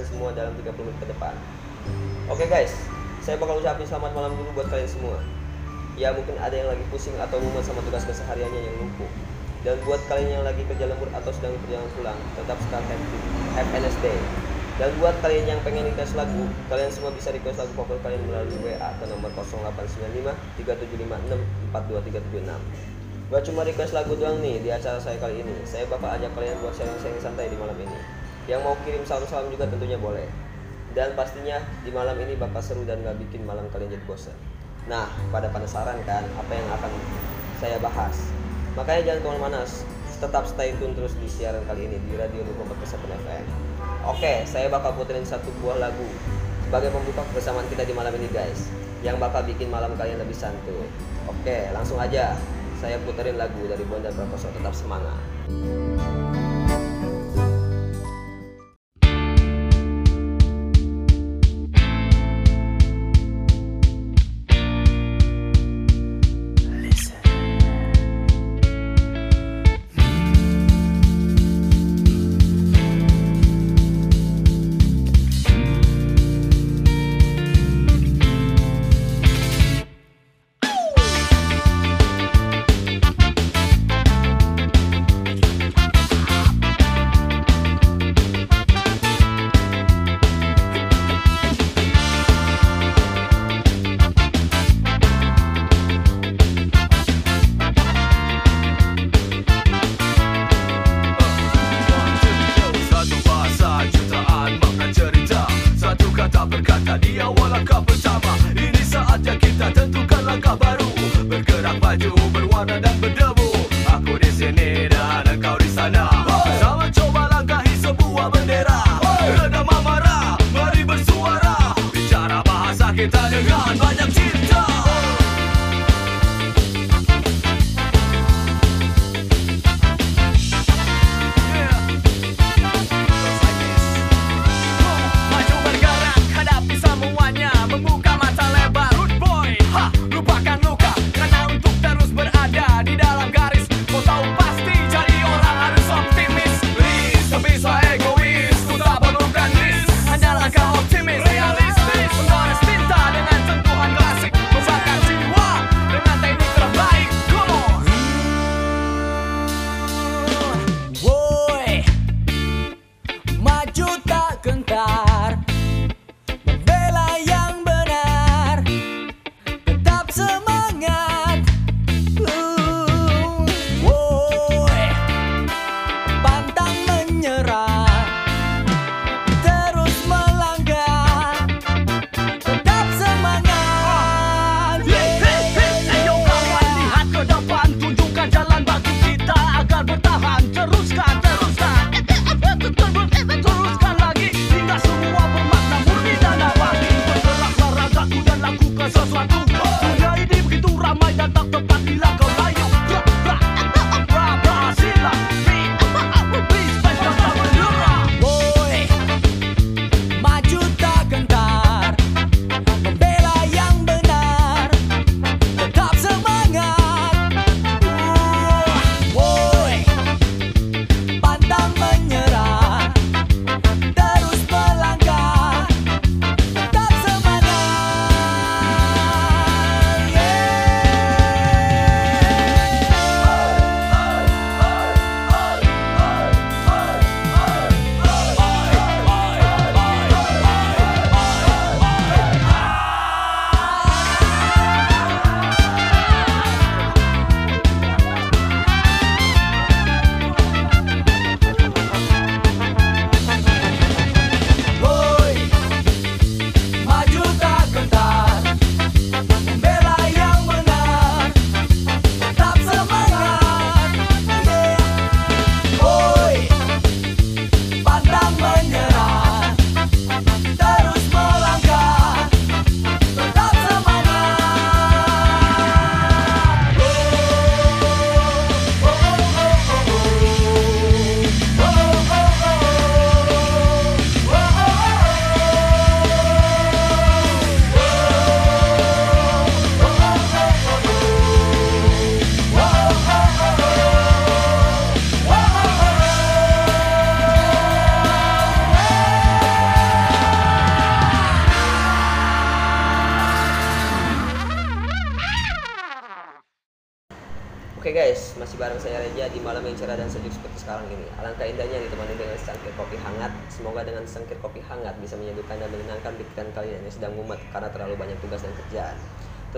kalian semua dalam 30 menit ke depan. Oke okay, guys, saya bakal ucapin selamat malam dulu buat kalian semua. Ya mungkin ada yang lagi pusing atau mumet sama tugas kesehariannya yang lumpuh. Dan buat kalian yang lagi kerja lembur atau sedang berjalan pulang, tetap start happy. Have a nice day. Dan buat kalian yang pengen request lagu, kalian semua bisa request lagu favorit kalian melalui WA ke nomor 0895 3756 42376. Gak cuma request lagu doang nih di acara saya kali ini. Saya bakal ajak kalian buat sharing-sharing santai di malam ini. Yang mau kirim salam-salam juga tentunya boleh. Dan pastinya di malam ini bakal seru dan gak bikin malam kalian jadi bosan. Nah, pada penasaran kan apa yang akan saya bahas? Makanya jangan ke mana-mana, tetap stay tune terus di siaran kali ini di Radio Rumah Perkesan FM. Oke, saya bakal puterin satu buah lagu sebagai pembuka kebersamaan kita di malam ini guys, yang bakal bikin malam kalian lebih santun. Oke, langsung aja saya puterin lagu dari Bondan Prakoso tetap semangat.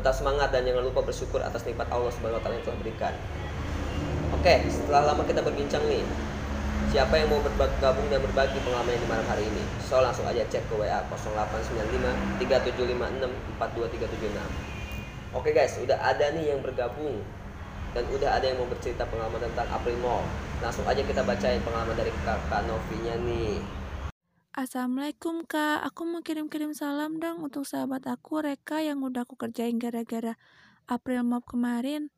tetap semangat dan jangan lupa bersyukur atas nikmat Allah Subhanahu wa yang telah berikan. Oke, setelah lama kita berbincang nih, siapa yang mau bergabung dan berbagi pengalaman di malam hari ini? So langsung aja cek ke WA 0895 3756 Oke guys, udah ada nih yang bergabung dan udah ada yang mau bercerita pengalaman tentang April Mall. Langsung aja kita bacain pengalaman dari kak Novinya nih. Assalamualaikum kak, aku mau kirim-kirim salam dong untuk sahabat aku Reka yang udah aku kerjain gara-gara April Mop kemarin.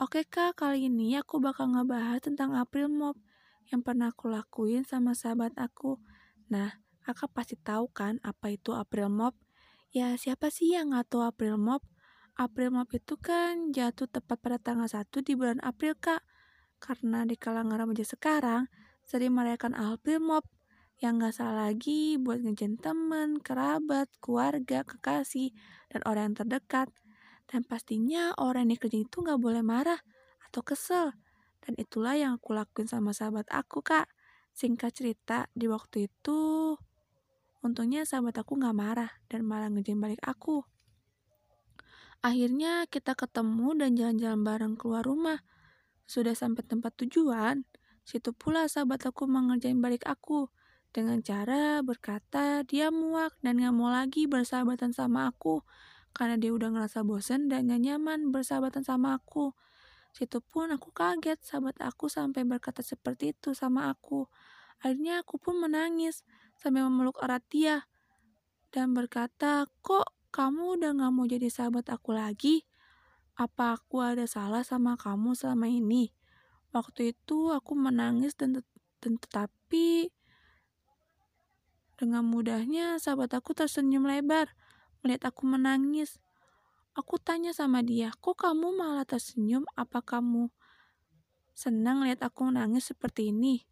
Oke kak, kali ini aku bakal ngebahas tentang April Mop yang pernah aku lakuin sama sahabat aku. Nah, kakak pasti tahu kan apa itu April Mop? Ya siapa sih yang nggak tahu April Mop? April Mop itu kan jatuh tepat pada tanggal 1 di bulan April kak. Karena di kalangan remaja sekarang sering merayakan April Mop yang gak salah lagi buat ngejen temen, kerabat, keluarga, kekasih, dan orang yang terdekat. Dan pastinya orang yang dikerjain itu gak boleh marah atau kesel. Dan itulah yang aku lakuin sama sahabat aku, Kak. Singkat cerita, di waktu itu, untungnya sahabat aku gak marah dan malah ngejen balik aku. Akhirnya kita ketemu dan jalan-jalan bareng keluar rumah. Sudah sampai tempat tujuan, situ pula sahabat aku mengerjain balik aku dengan cara berkata dia muak dan gak mau lagi bersahabatan sama aku karena dia udah ngerasa bosen dan gak nyaman bersahabatan sama aku. Situ pun aku kaget sahabat aku sampai berkata seperti itu sama aku. Akhirnya aku pun menangis sambil memeluk erat dia dan berkata, kok kamu udah gak mau jadi sahabat aku lagi? Apa aku ada salah sama kamu selama ini? Waktu itu aku menangis dan, dan tetapi dengan mudahnya, sahabat aku tersenyum lebar melihat aku menangis. Aku tanya sama dia, kok kamu malah tersenyum? Apa kamu senang lihat aku menangis seperti ini?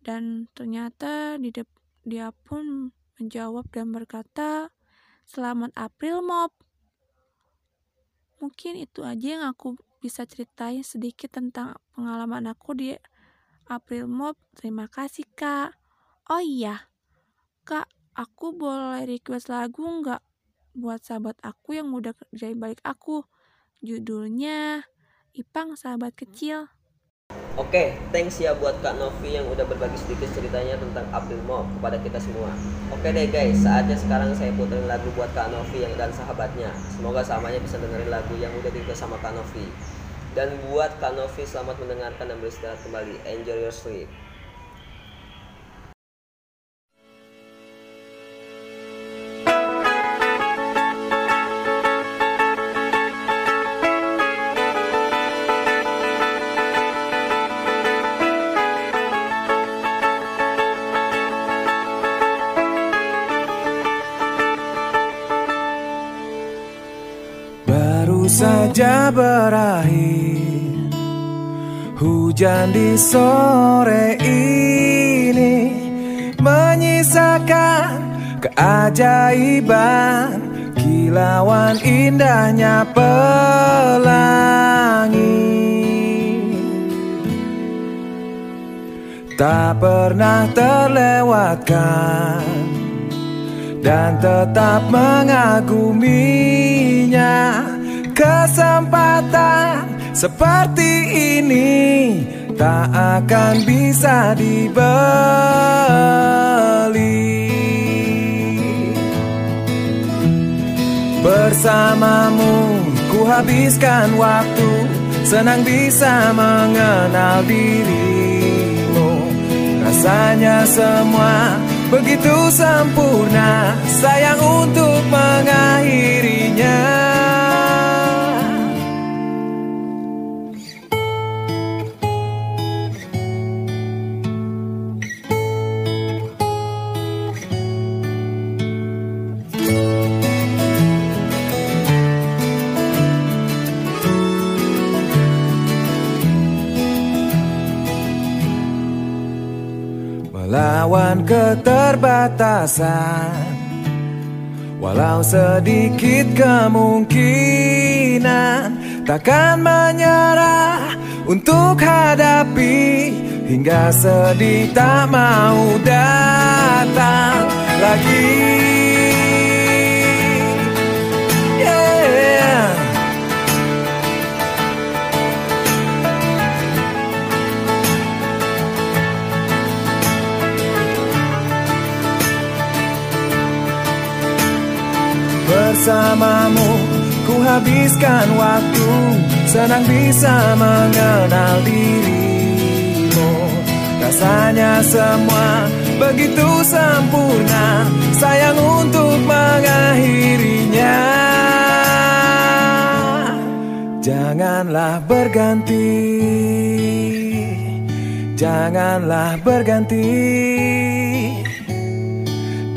Dan ternyata di dia pun menjawab dan berkata, Selamat April Mop. Mungkin itu aja yang aku bisa ceritain sedikit tentang pengalaman aku di April Mop. Terima kasih, Kak. Oh iya, Kak, aku boleh request lagu nggak buat sahabat aku yang udah kerjain balik aku? Judulnya Ipang Sahabat Kecil. Oke, thanks ya buat Kak Novi yang udah berbagi sedikit ceritanya tentang April Mop kepada kita semua. Oke deh guys, saatnya sekarang saya puterin lagu buat Kak Novi yang dan sahabatnya. Semoga samanya bisa dengerin lagu yang udah di sama Kak Novi. Dan buat Kak Novi selamat mendengarkan dan beristirahat kembali. Enjoy your sleep. Saja berakhir. Hujan di sore ini Menyisakan keajaiban. Kilauan indahnya pelangi. Tak pernah terlewatkan dan tetap mengaguminya kesempatan seperti ini tak akan bisa dibeli. Bersamamu ku habiskan waktu senang bisa mengenal dirimu. Rasanya semua begitu sempurna sayang untuk mengakhirinya keterbatasan. Walau sedikit kemungkinan Takkan menyerah untuk hadapi Hingga sedih tak mau datang lagi Bersamamu. Ku habiskan waktu Senang bisa mengenal dirimu. Rasanya semua begitu sempurna Sayang untuk mengakhirinya. Janganlah berganti. Janganlah berganti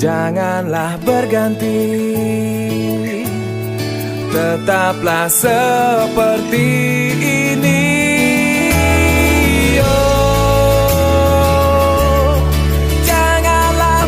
Janganlah berganti. Tetaplah seperti ini. Oh, Janganlah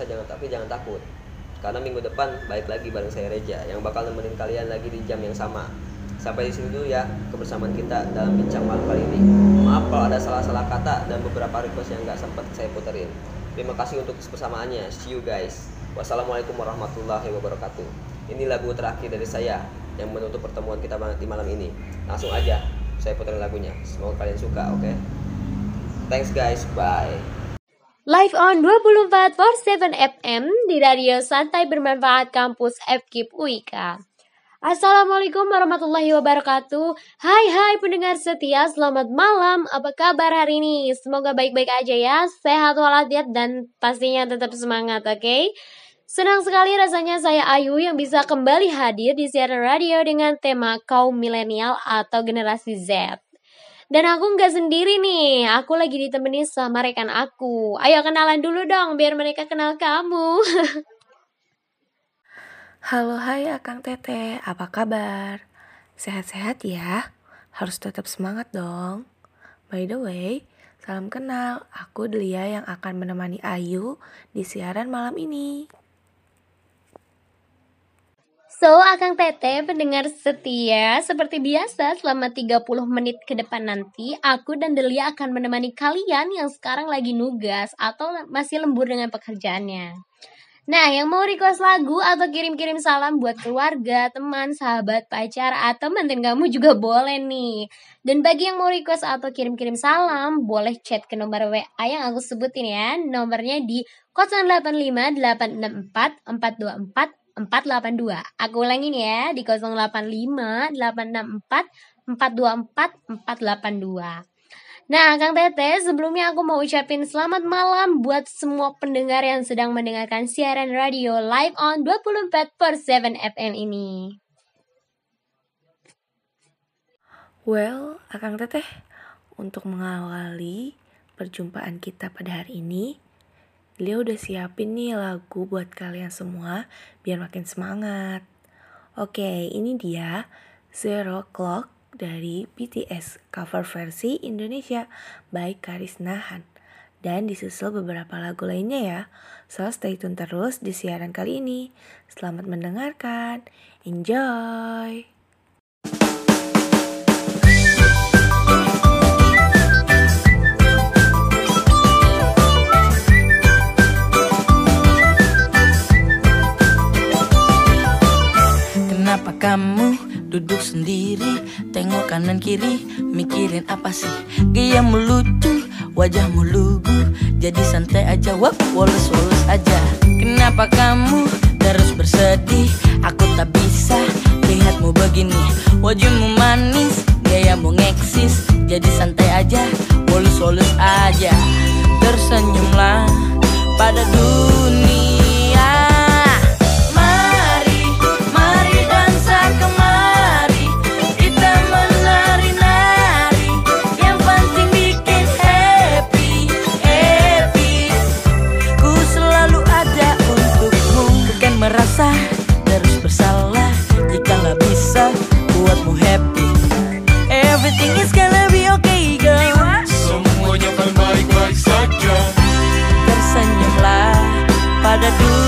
berpisah, jangan tapi jangan takut. Karena minggu depan balik lagi bareng saya Reja yang bakal nemenin kalian lagi di jam yang sama. Sampai di sini dulu ya kebersamaan kita dalam bincang malam kali ini. Maaf kalau ada salah-salah kata dan beberapa request yang nggak sempat saya puterin. Terima kasih untuk kebersamaannya. See you guys. Wassalamualaikum warahmatullahi wabarakatuh. Ini lagu terakhir dari saya yang menutup pertemuan kita di malam ini. Langsung aja saya puterin lagunya. Semoga kalian suka, oke? Thanks guys, bye. Live on 24 for 7 FM di Radio Santai Bermanfaat Kampus FKIP UIK. Assalamualaikum warahmatullahi wabarakatuh Hai hai pendengar setia Selamat malam Apa kabar hari ini Semoga baik-baik aja ya Sehat walafiat dan pastinya tetap semangat oke okay? Senang sekali rasanya saya Ayu yang bisa kembali hadir di siaran radio dengan tema kaum milenial atau generasi Z. Dan aku nggak sendiri nih, aku lagi ditemani sama rekan aku. Ayo kenalan dulu dong, biar mereka kenal kamu. Halo hai Akang Tete, apa kabar? Sehat-sehat ya? Harus tetap semangat dong. By the way, salam kenal, aku Delia yang akan menemani Ayu di siaran malam ini. So, Akang Tete, pendengar setia, seperti biasa selama 30 menit ke depan nanti, aku dan Delia akan menemani kalian yang sekarang lagi nugas atau masih lembur dengan pekerjaannya. Nah, yang mau request lagu atau kirim-kirim salam buat keluarga, teman, sahabat, pacar, atau mantan kamu juga boleh nih. Dan bagi yang mau request atau kirim-kirim salam, boleh chat ke nomor WA yang aku sebutin ya. Nomornya di 085 864 424 482. Aku ulangin ya di 085 864 424 482. Nah, Kang Tete, sebelumnya aku mau ucapin selamat malam buat semua pendengar yang sedang mendengarkan siaran radio live on 24 per 7 FM ini. Well, Akang Teteh, untuk mengawali perjumpaan kita pada hari ini, Dia udah siapin nih lagu buat kalian semua biar makin semangat. Oke, ini dia Zero Clock dari BTS cover versi Indonesia by Karisna Han. Dan disusul beberapa lagu lainnya ya. So stay tune terus di siaran kali ini. Selamat mendengarkan. Enjoy. Kamu duduk sendiri Tengok kanan kiri Mikirin apa sih? Giamu lucu Wajahmu lugu Jadi santai aja Wap wales aja. Kenapa kamu terus bersedih? Aku tak bisa Lihatmu begini. Wajahmu manis Gayamu ngeksis Jadi santai aja wales wales aja. Tersenyumlah pada dunia. membuatmu happy. Everything is gonna be okay girl. Semuanya akan baik-baik saja. Tersenyumlah pada dunia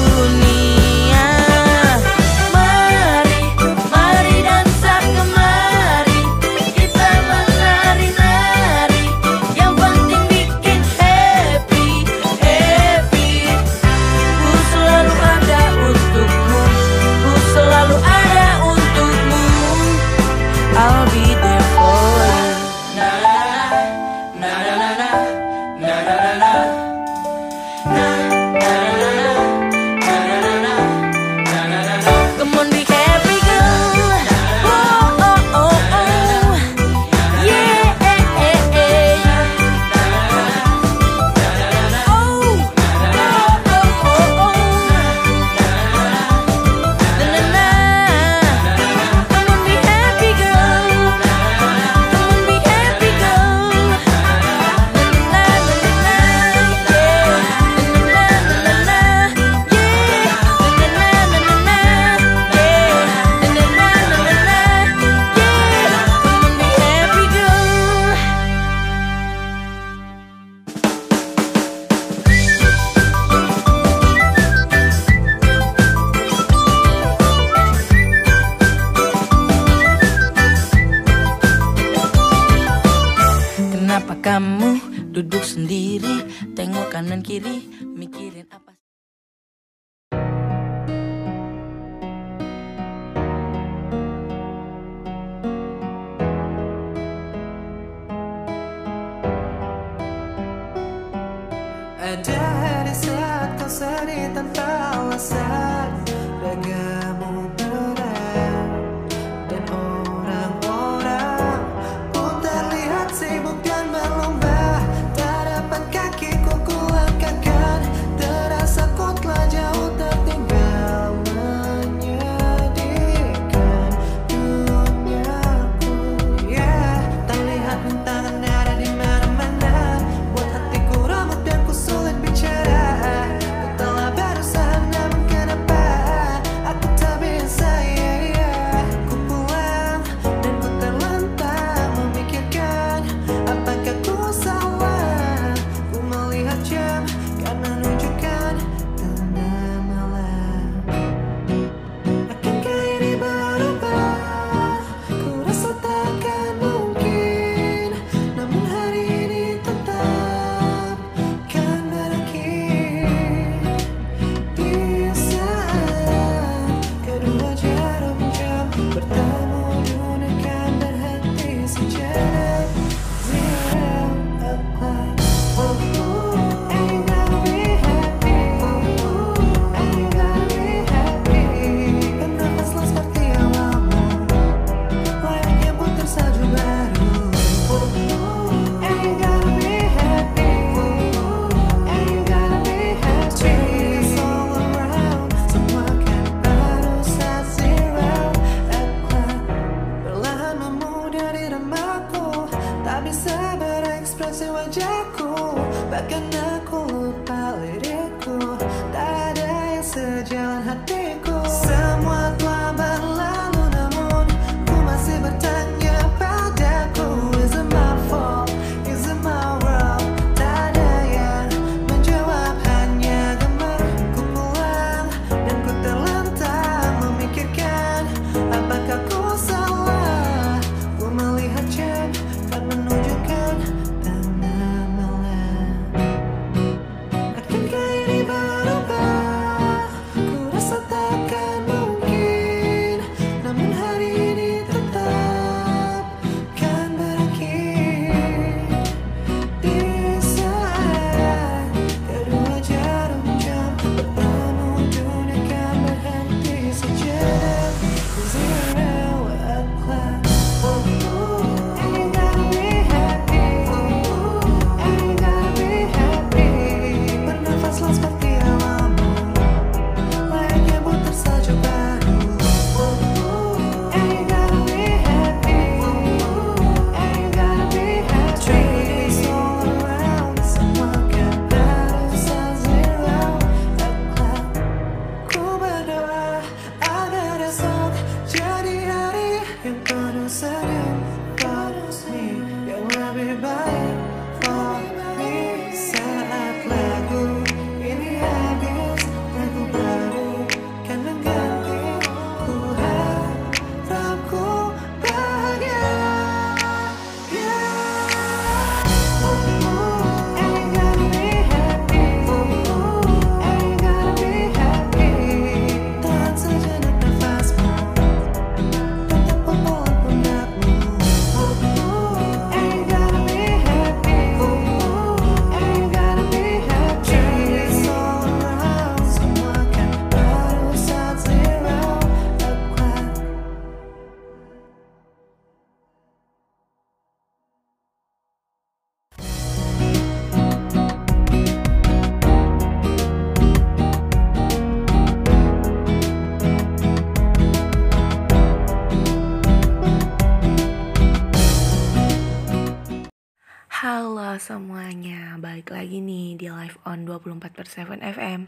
24 per 7 FM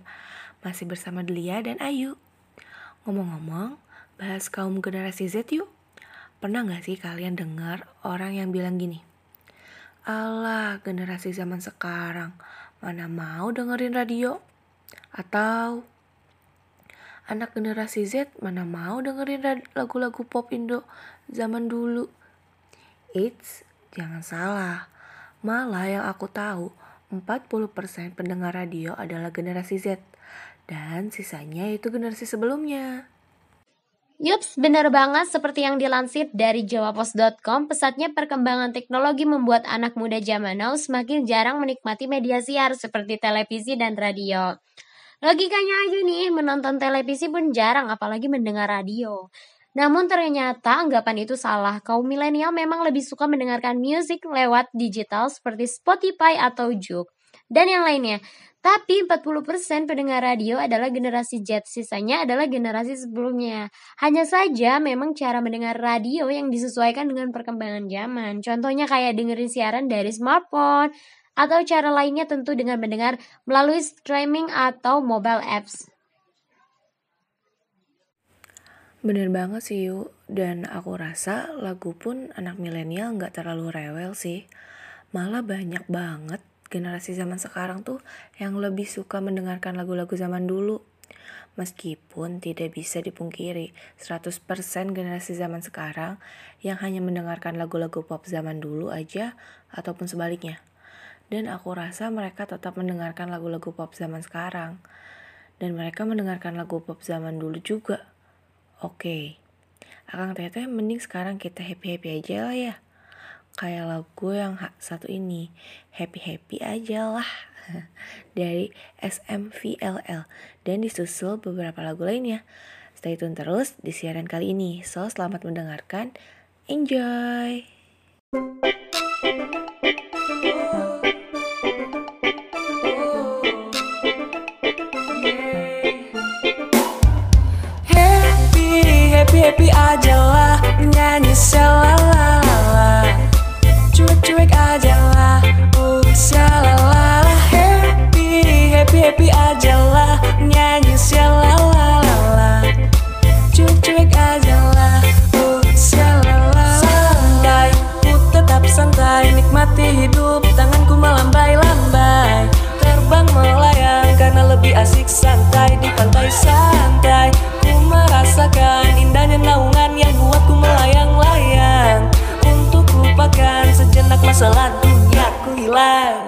Masih bersama Delia dan Ayu. Ngomong-ngomong, bahas kaum generasi Z yuk. Pernah gak sih kalian dengar orang yang bilang gini? Alah, generasi zaman sekarang Mana mau dengerin radio? Atau Anak generasi Z mana mau dengerin lagu-lagu pop Indo zaman dulu? Eits, jangan salah Malah yang aku tahu, 40% pendengar radio adalah generasi Z. Dan sisanya itu generasi sebelumnya. Yups, benar banget seperti yang dilansir dari jawapos.com, pesatnya perkembangan teknologi membuat anak muda zaman now semakin jarang menikmati media siar seperti televisi dan radio. Logikanya aja nih, menonton televisi pun jarang apalagi mendengar radio. Namun ternyata anggapan itu salah. Kaum milenial memang lebih suka mendengarkan musik lewat digital seperti Spotify atau Juk dan yang lainnya. Tapi 40% pendengar radio adalah generasi Z, sisanya adalah generasi sebelumnya. Hanya saja memang cara mendengar radio yang disesuaikan dengan perkembangan zaman. Contohnya kayak dengerin siaran dari smartphone, atau cara lainnya tentu dengan mendengar melalui streaming atau mobile apps. Bener banget sih yuk, dan aku rasa lagu pun anak milenial nggak terlalu rewel sih. Malah banyak banget generasi zaman sekarang tuh yang lebih suka mendengarkan lagu-lagu zaman dulu. Meskipun tidak bisa dipungkiri, 100% generasi zaman sekarang yang hanya mendengarkan lagu-lagu pop zaman dulu aja ataupun sebaliknya. Dan aku rasa mereka tetap mendengarkan lagu-lagu pop zaman sekarang. Dan mereka mendengarkan lagu pop zaman dulu juga. Oke, Akang Teteh mending sekarang kita happy-happy aja lah ya. Kayak lagu yang satu ini, happy-happy aja lah. Dari SMVLL dan disusul beberapa lagu lainnya. Stay tune terus di siaran kali ini. So, selamat mendengarkan. Enjoy! happy aja lah nyanyi selalala cuek-cuek aja lah uh selalala happy happy happy aja lah nyanyi selalala cuek-cuek aja lah uh selalala santai ku tetap santai nikmati hidup. Tanganku melambai-lambai terbang melayang. Karena lebih asik santai di pantai santai. Ku merasakan indahnya naungan masalah dunia ku hilang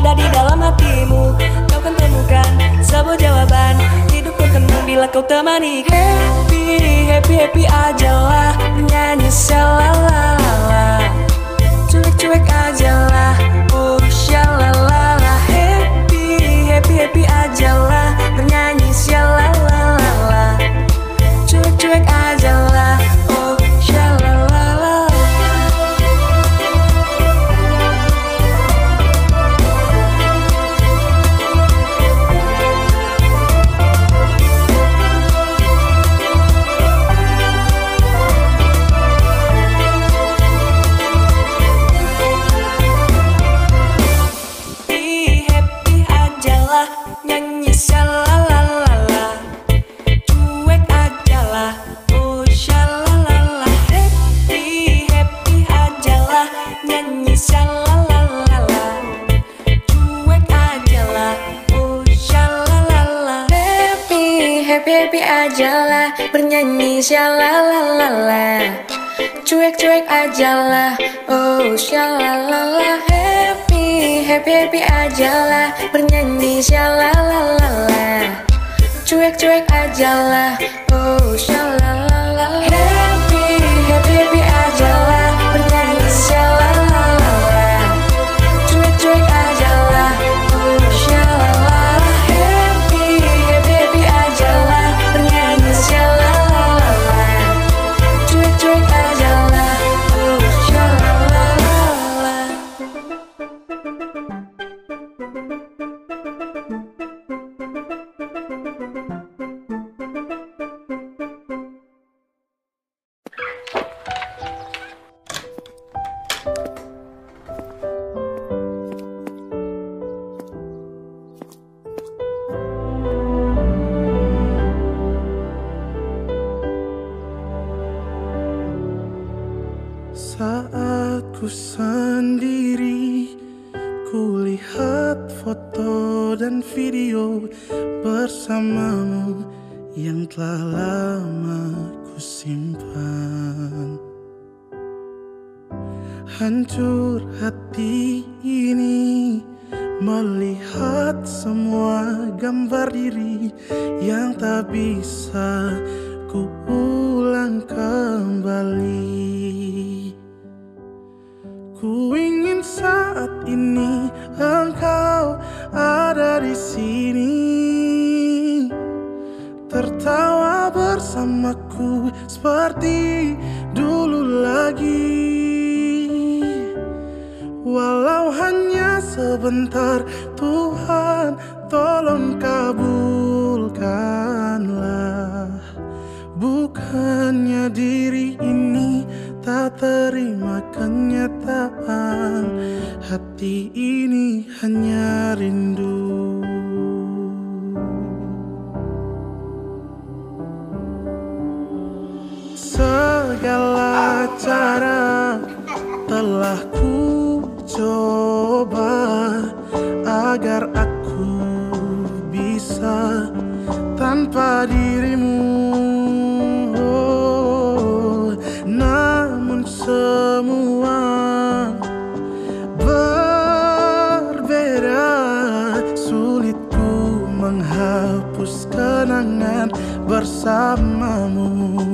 nada di dalam hatimu. Kau kan temukan sebuah jawaban. Hidup tenang bila kau temani. Happy, happy, happy aja lah. Nyanyi selalala Cuek-cuek aja lah. Oh syalalala Happy, happy, happy aja lah. Bernyanyi syalalala Cuek-cuek aja Bernyanyi syalalalala Cuek-cuek aja lah. Oh syalalala Happy, happy, happy aja lah. Bernyanyi syalalalala Cuek-cuek aja lah Hancur hati ini Melihat semua gambar diri Yang tak bisa ku ulang kembali. Ku ingin saat ini engkau ada di sini. Tertawa bersamaku seperti dulu lagi Walau hanya sebentar Tuhan tolong kabulkanlah. Bukannya diri ini tak terima kenyataan Hati ini hanya rindu. Segala cara telah ku coba Agar aku bisa tanpa dirimu. Oh, Namun semua berbeda Sulit ku menghapus kenangan bersamamu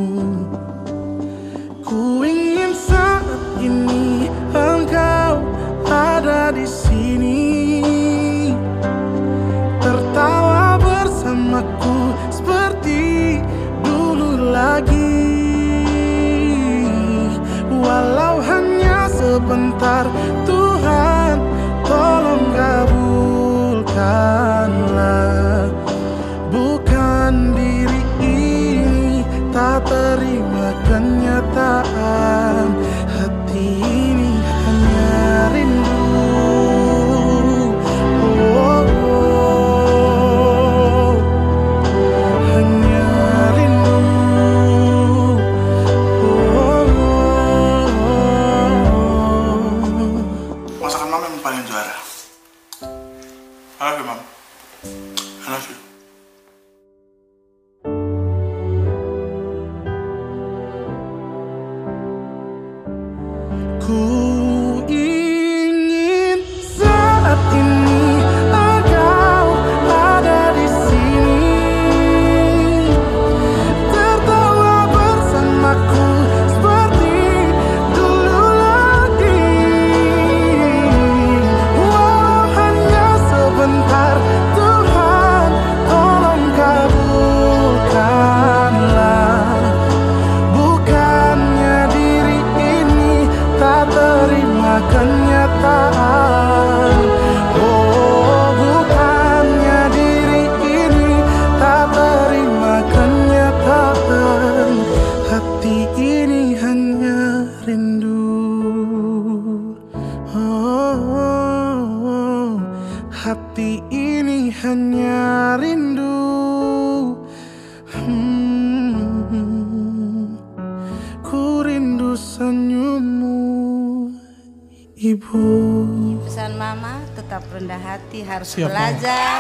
harus Siap, belajar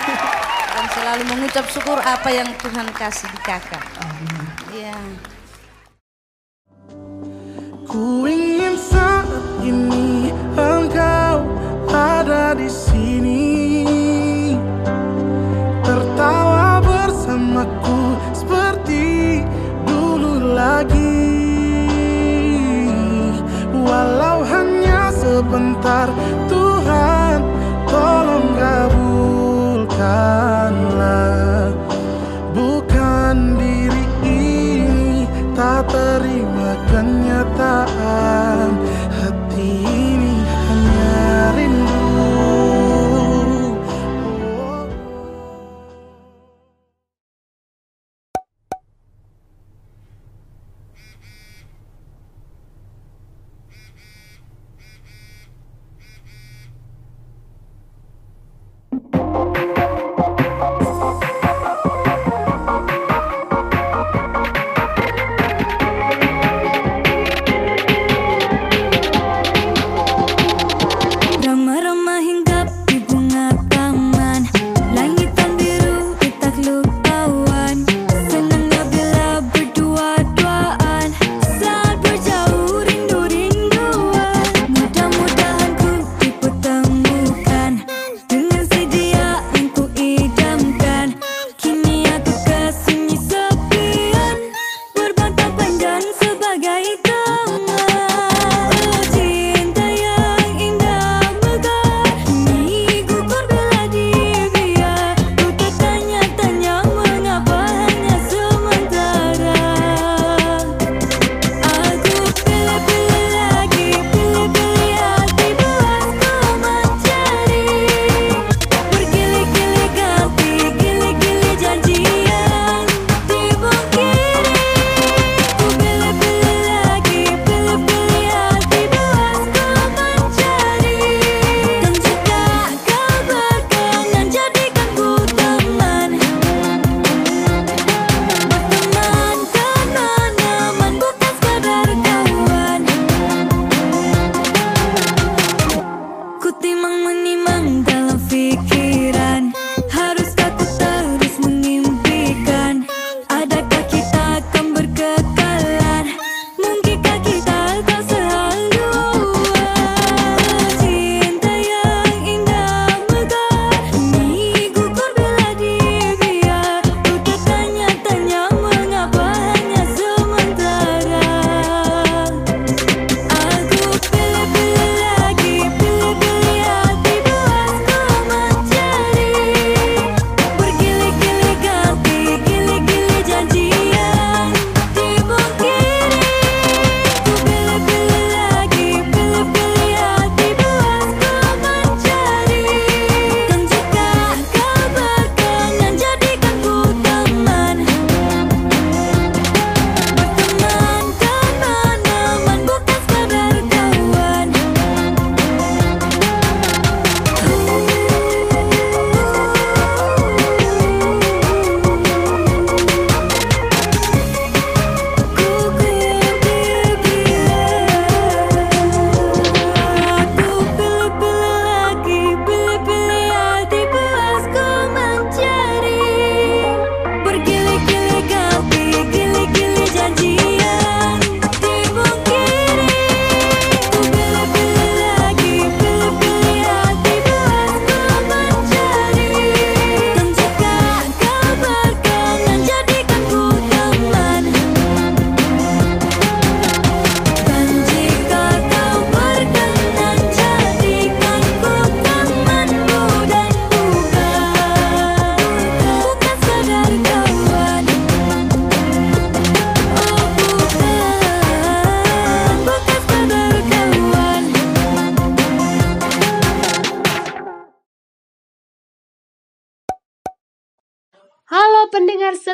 dan selalu mengucap syukur apa yang Tuhan kasih di kakak. Iya.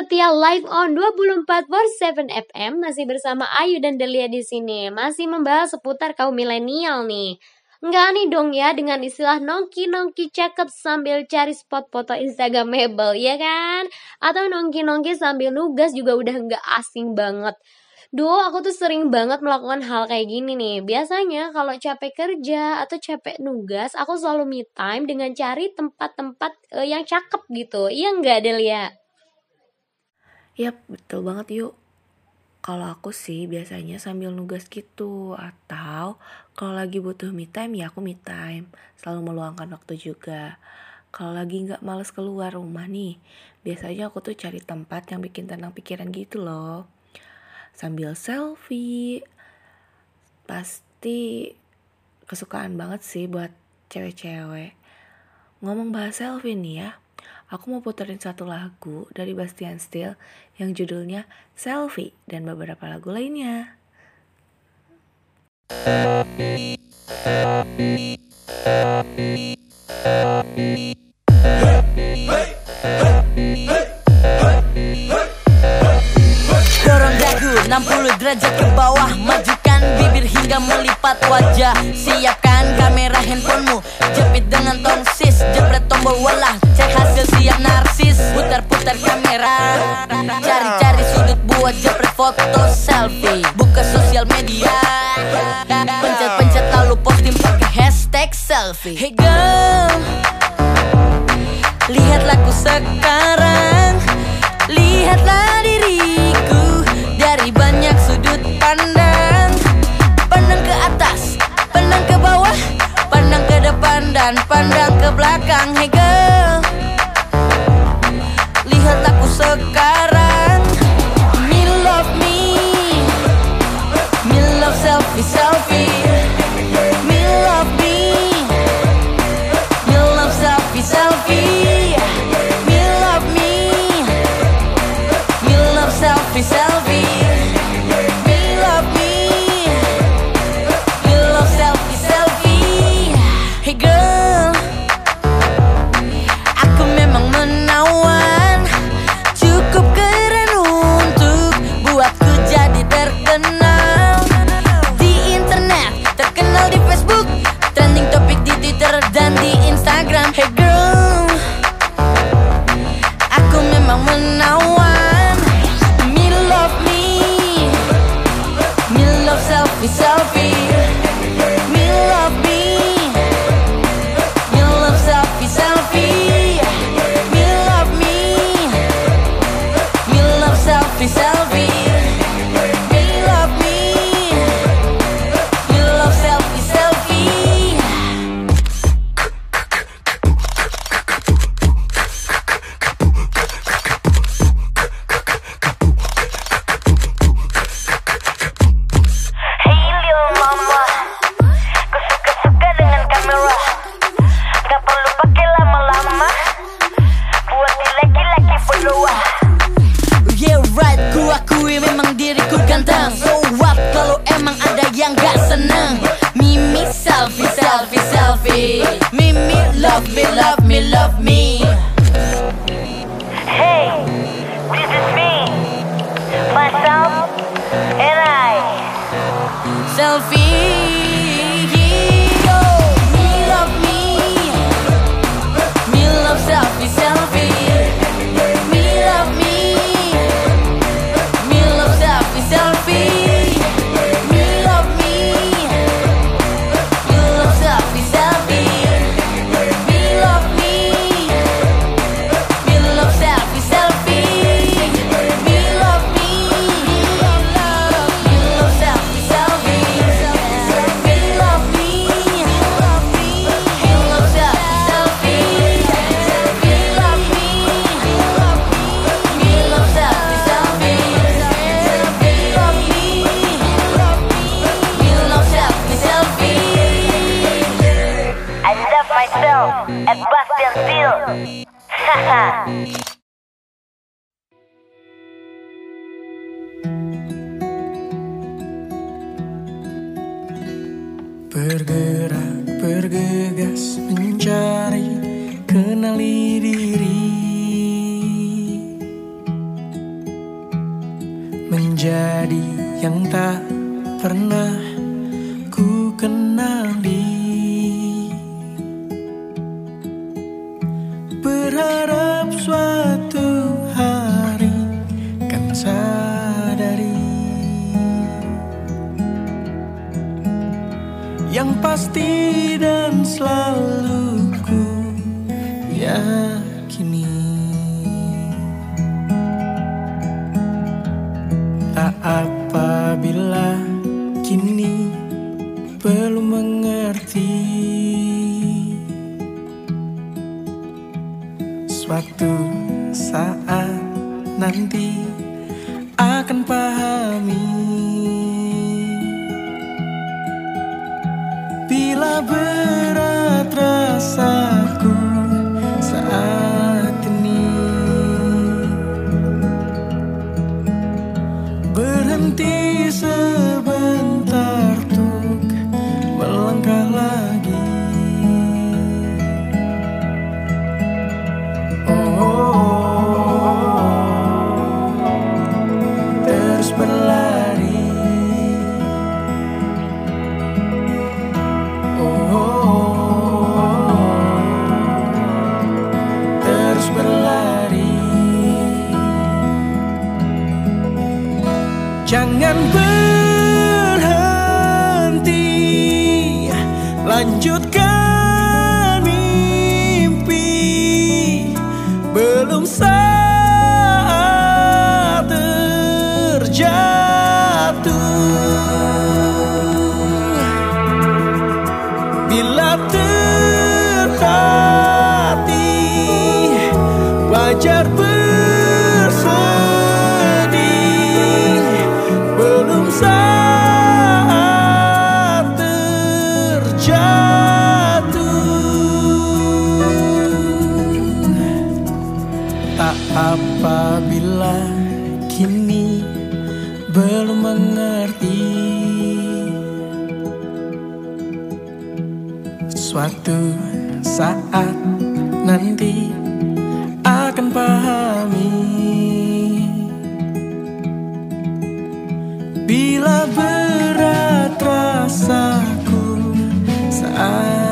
setia live on 24 per 7 FM masih bersama Ayu dan Delia di sini. Masih membahas seputar kaum milenial nih. Nggak nih dong ya dengan istilah nongki-nongki cakep sambil cari spot foto Instagramable, ya kan? Atau nongki-nongki sambil nugas juga udah nggak asing banget. Duh, aku tuh sering banget melakukan hal kayak gini nih. Biasanya kalau capek kerja atau capek nugas, aku selalu me time dengan cari tempat-tempat uh, yang cakep gitu. Iya nggak, Delia? Yap, betul banget yuk. Kalau aku sih biasanya sambil nugas gitu Atau kalau lagi butuh me time ya aku me time. Selalu meluangkan waktu juga. Kalau lagi nggak males keluar rumah nih Biasanya aku tuh cari tempat yang bikin tenang pikiran gitu loh. Sambil selfie. Pasti kesukaan banget sih buat cewek-cewek. Ngomong bahas selfie nih ya Aku mau puterin satu lagu dari Bastian Steel yang judulnya Selfie dan beberapa lagu lainnya. Dorong dagu 60 derajat ke bawah Majukan bibir hingga melipat wajah. Siapkan kamera handphonemu. Jepit dengan tongsis. Jepret tombol walah. Cek hasil siap narsis. Putar-putar kamera. Cari-cari sudut buat jepret foto selfie. Buka sosial media. Pencet-pencet lalu posting pakai hashtag selfie. Hey girl. Lihatlah ku sekarang. Lihatlah diriku. Dari banyak sudut pandang pandang ke bawah Pandang ke depan dan pandang ke belakang. Hey girl Lihat aku sekarang Tak apabila kini belum mengerti Suatu saat nanti akan pahami. Bila berat rasaku saat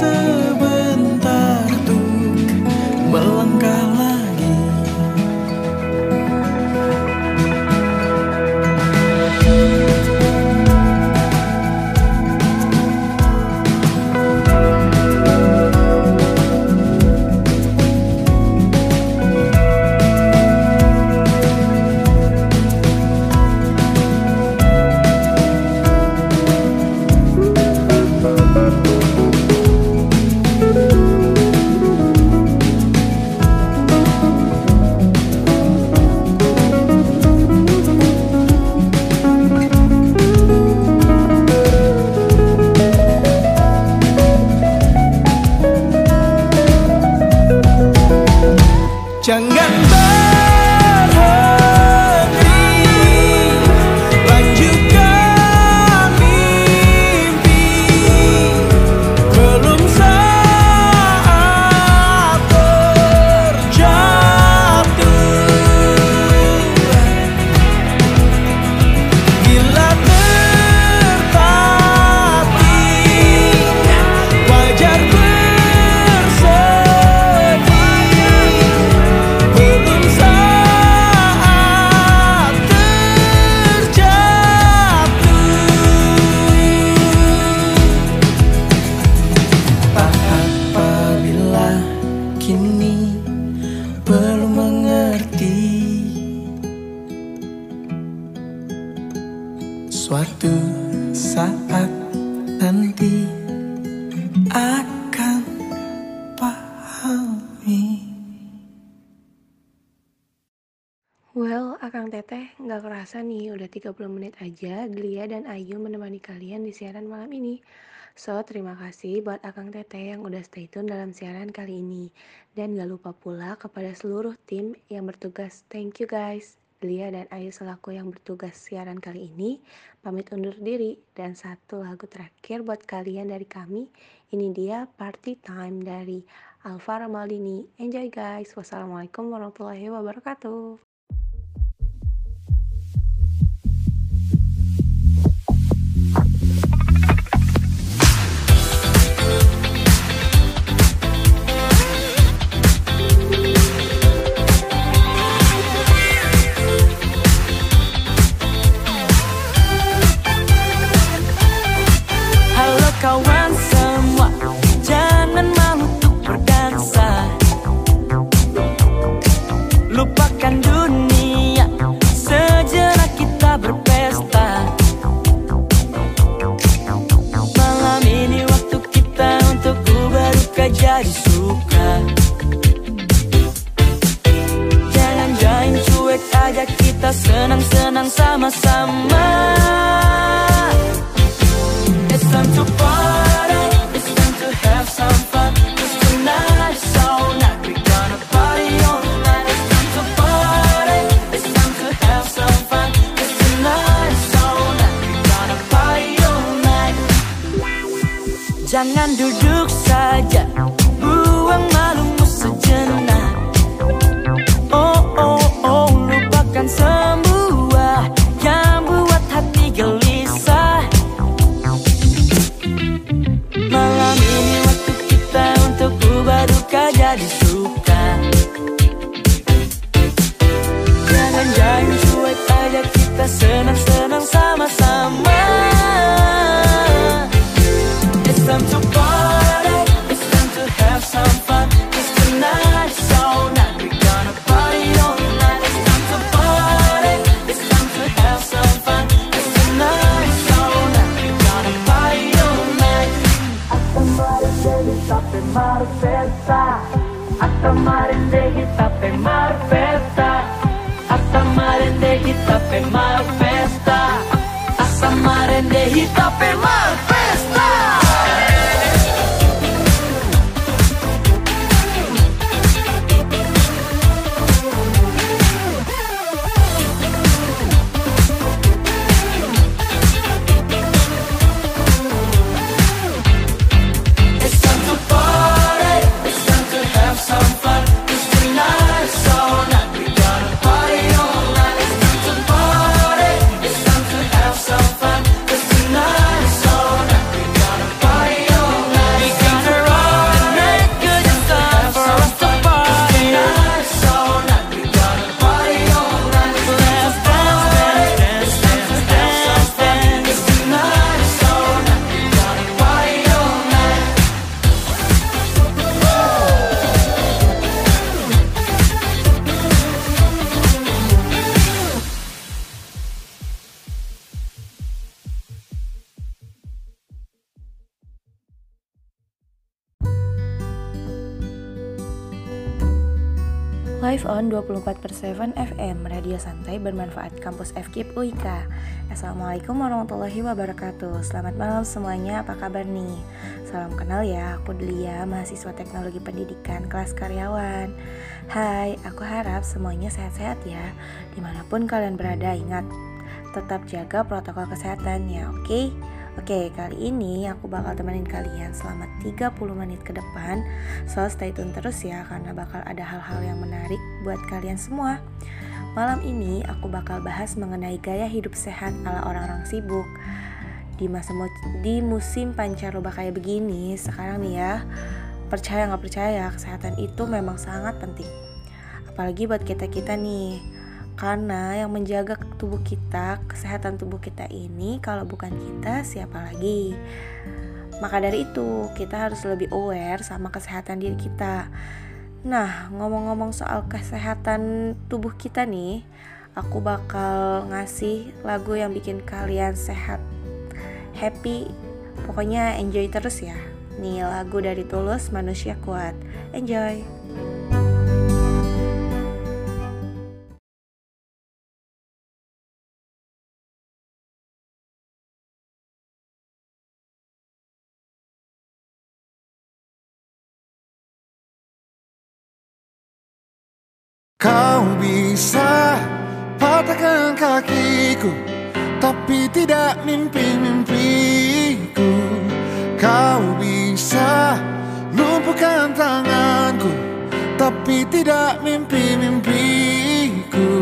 sun. 30 menit aja Glia dan Ayu menemani kalian di siaran malam ini. So, terima kasih buat Akang Teteh yang udah stay tune dalam siaran kali ini. Dan gak lupa pula kepada seluruh tim yang bertugas. Thank you guys. Glia dan Ayu selaku yang bertugas siaran kali ini, pamit undur diri. Dan satu lagu terakhir buat kalian dari kami, ini dia Party Time dari Alvaro Maldini. Enjoy guys. Wassalamualaikum warahmatullahi wabarakatuh. Jadi Jangan jangan cuek aja kita senang-senang sama-sama. It's time to kampus FKIP UIK Assalamualaikum warahmatullahi wabarakatuh. Selamat malam semuanya, apa kabar nih? Salam kenal ya, aku Delia, mahasiswa teknologi pendidikan kelas karyawan. Hai, aku harap semuanya sehat-sehat ya Di mana pun kalian berada, ingat Tetap jaga protokol kesehatan ya, oke? Oke, kali ini aku bakal temenin kalian selama 30 menit ke depan. So stay tune terus ya karena bakal ada hal-hal yang menarik buat kalian semua Malam ini aku bakal bahas mengenai gaya hidup sehat ala orang-orang sibuk. Di masa di musim pancaroba kayak begini sekarang nih ya percaya nggak percaya kesehatan itu memang sangat penting. Apalagi buat kita kita nih. Karena yang menjaga tubuh kita kesehatan tubuh kita ini kalau bukan kita siapa lagi? Maka dari itu kita harus lebih aware sama kesehatan diri kita Nah, ngomong-ngomong soal kesehatan tubuh kita nih, aku bakal ngasih lagu yang bikin kalian sehat, happy, pokoknya enjoy terus ya. Nih lagu dari Tulus, Manusia Kuat. Enjoy. Kau bisa patahkan kakiku Tapi tidak mimpi-mimpiku. Kau bisa lumpuhkan tanganku Tapi tidak mimpi-mimpiku.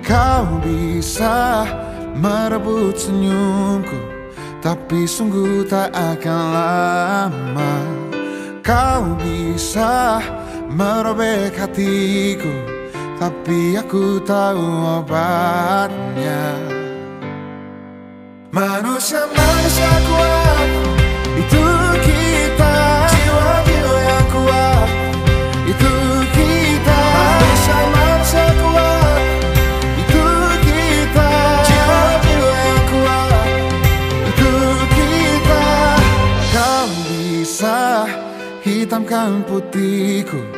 Kau bisa merebut senyumku Tapi sungguh tak akan lama. Kau bisa merobek hatiku Tapi aku tahu obatnya. Manusia-manusia kuat. Itu kita. Jiwa-jiwa yang kuat. Itu kita. Manusia-manusia kuat. Itu kita. Jiwa-jiwa yang kuat. Itu kita. Kau bisa hitamkan putihku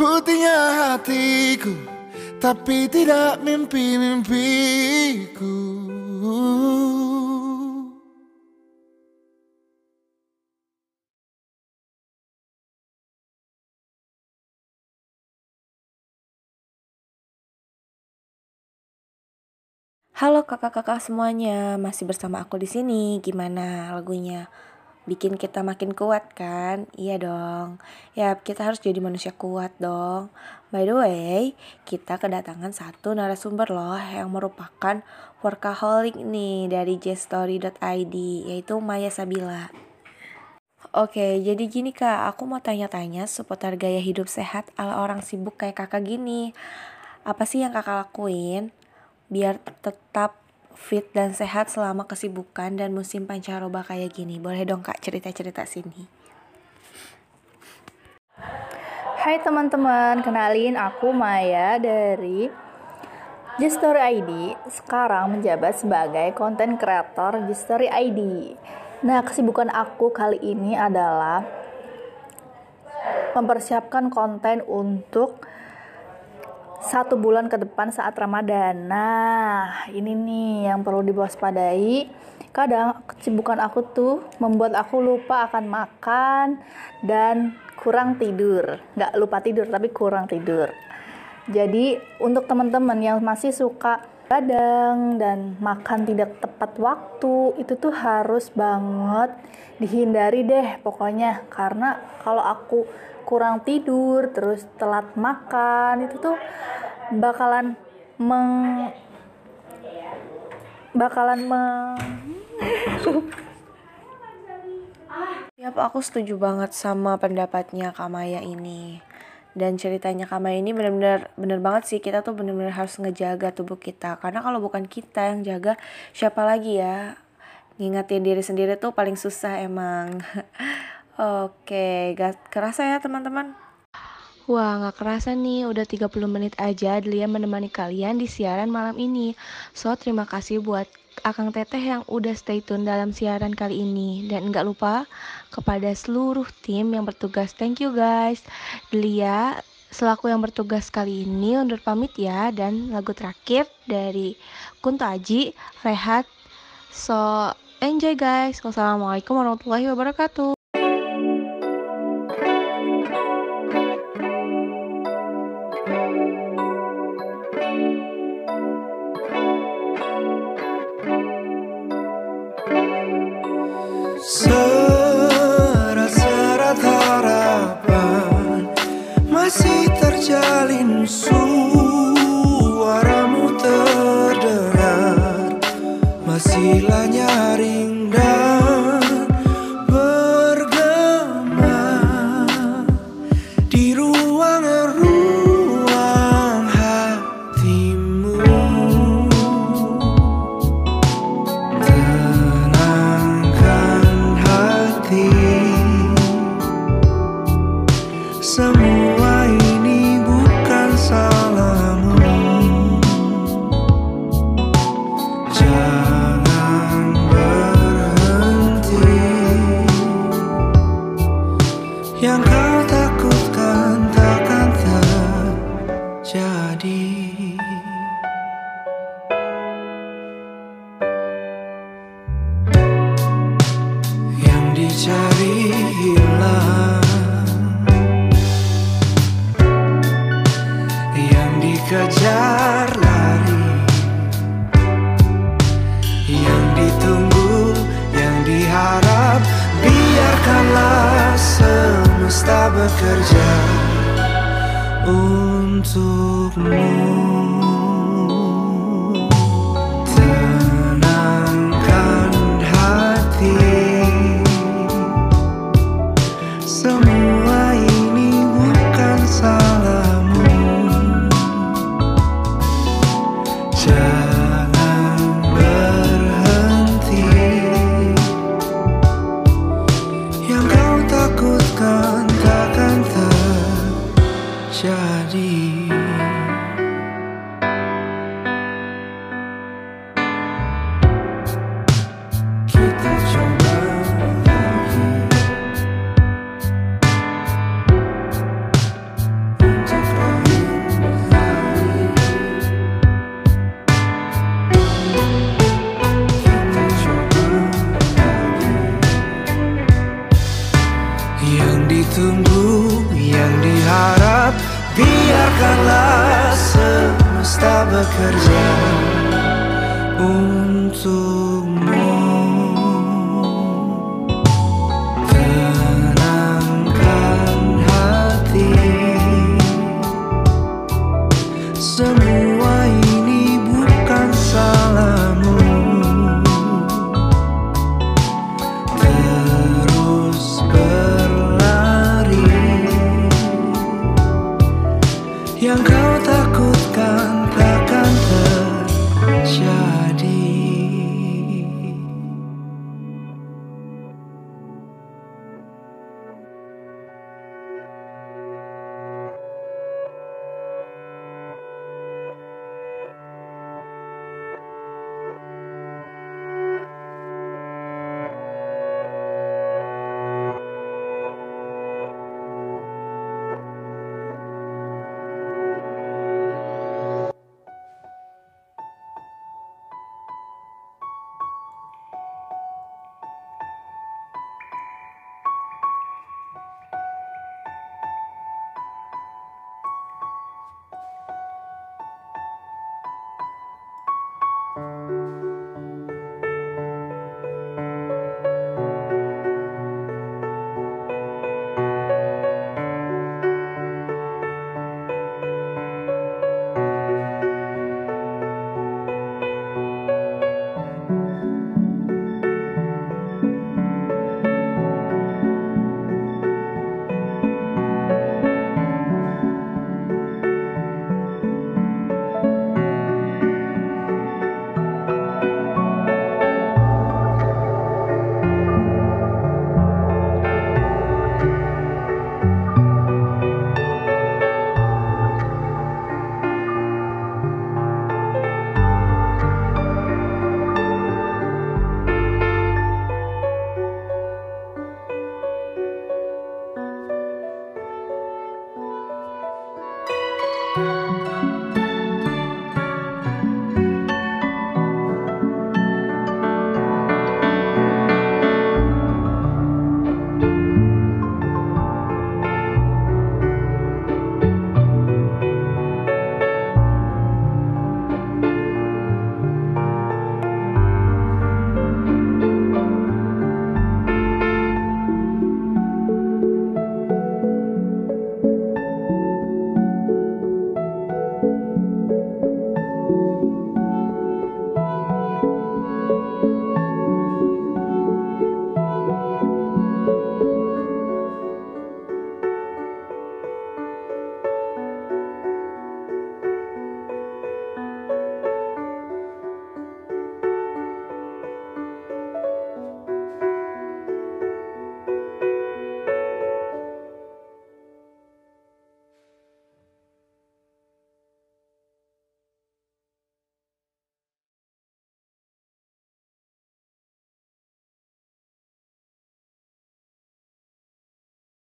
putihnya hatiku Tapi tidak mimpi-mimpiku Halo kakak-kakak semuanya, masih bersama aku di sini. Gimana lagunya? Bikin kita makin kuat kan? Iya dong. Ya, kita harus jadi manusia kuat dong. By the way, kita kedatangan satu narasumber loh yang merupakan workaholic nih dari jstory.id yaitu Maya Sabila. Oke, jadi gini kak, aku mau tanya-tanya seputar gaya hidup sehat ala orang sibuk kayak kakak gini. Apa sih yang kakak lakuin biar tetap fit dan sehat selama kesibukan dan musim pancaroba kayak gini? Boleh dong kak cerita-cerita sini. Hai teman-teman, kenalin aku Maya dari Gestory ID. Sekarang menjabat sebagai konten kreator Gestory ID. Nah, kesibukan aku kali ini adalah mempersiapkan konten untuk satu bulan ke depan saat Ramadan. Nah, ini nih yang perlu diwaspadai. Kadang kesibukan aku tuh membuat aku lupa akan makan dan kurang tidur. Nggak lupa tidur, tapi kurang tidur. Jadi, untuk teman-teman yang masih suka kadang dan makan tidak tepat waktu, itu tuh harus banget dihindari deh pokoknya. Karena kalau aku kurang tidur, terus telat makan, itu tuh bakalan meng bakalan meng Yap, aku setuju banget sama pendapatnya Kak Maya ini. Dan ceritanya Kak Maya ini benar-benar benar banget sih kita tuh benar-benar harus ngejaga tubuh kita. Karena kalau bukan kita yang jaga, siapa lagi ya? Ngingetin diri sendiri tuh paling susah emang. Oke, gak kerasa ya teman-teman? Wah, nggak kerasa nih, udah 30 menit aja Delia menemani kalian di siaran malam ini. So, terima kasih buat Akang Teteh yang udah stay tune dalam siaran kali ini. Dan nggak lupa kepada seluruh tim yang bertugas. Thank you guys. Delia, selaku yang bertugas kali ini undur pamit ya. Dan lagu terakhir dari Kunto Aji, Rehat. So, enjoy guys. Wassalamualaikum warahmatullahi wabarakatuh. Bila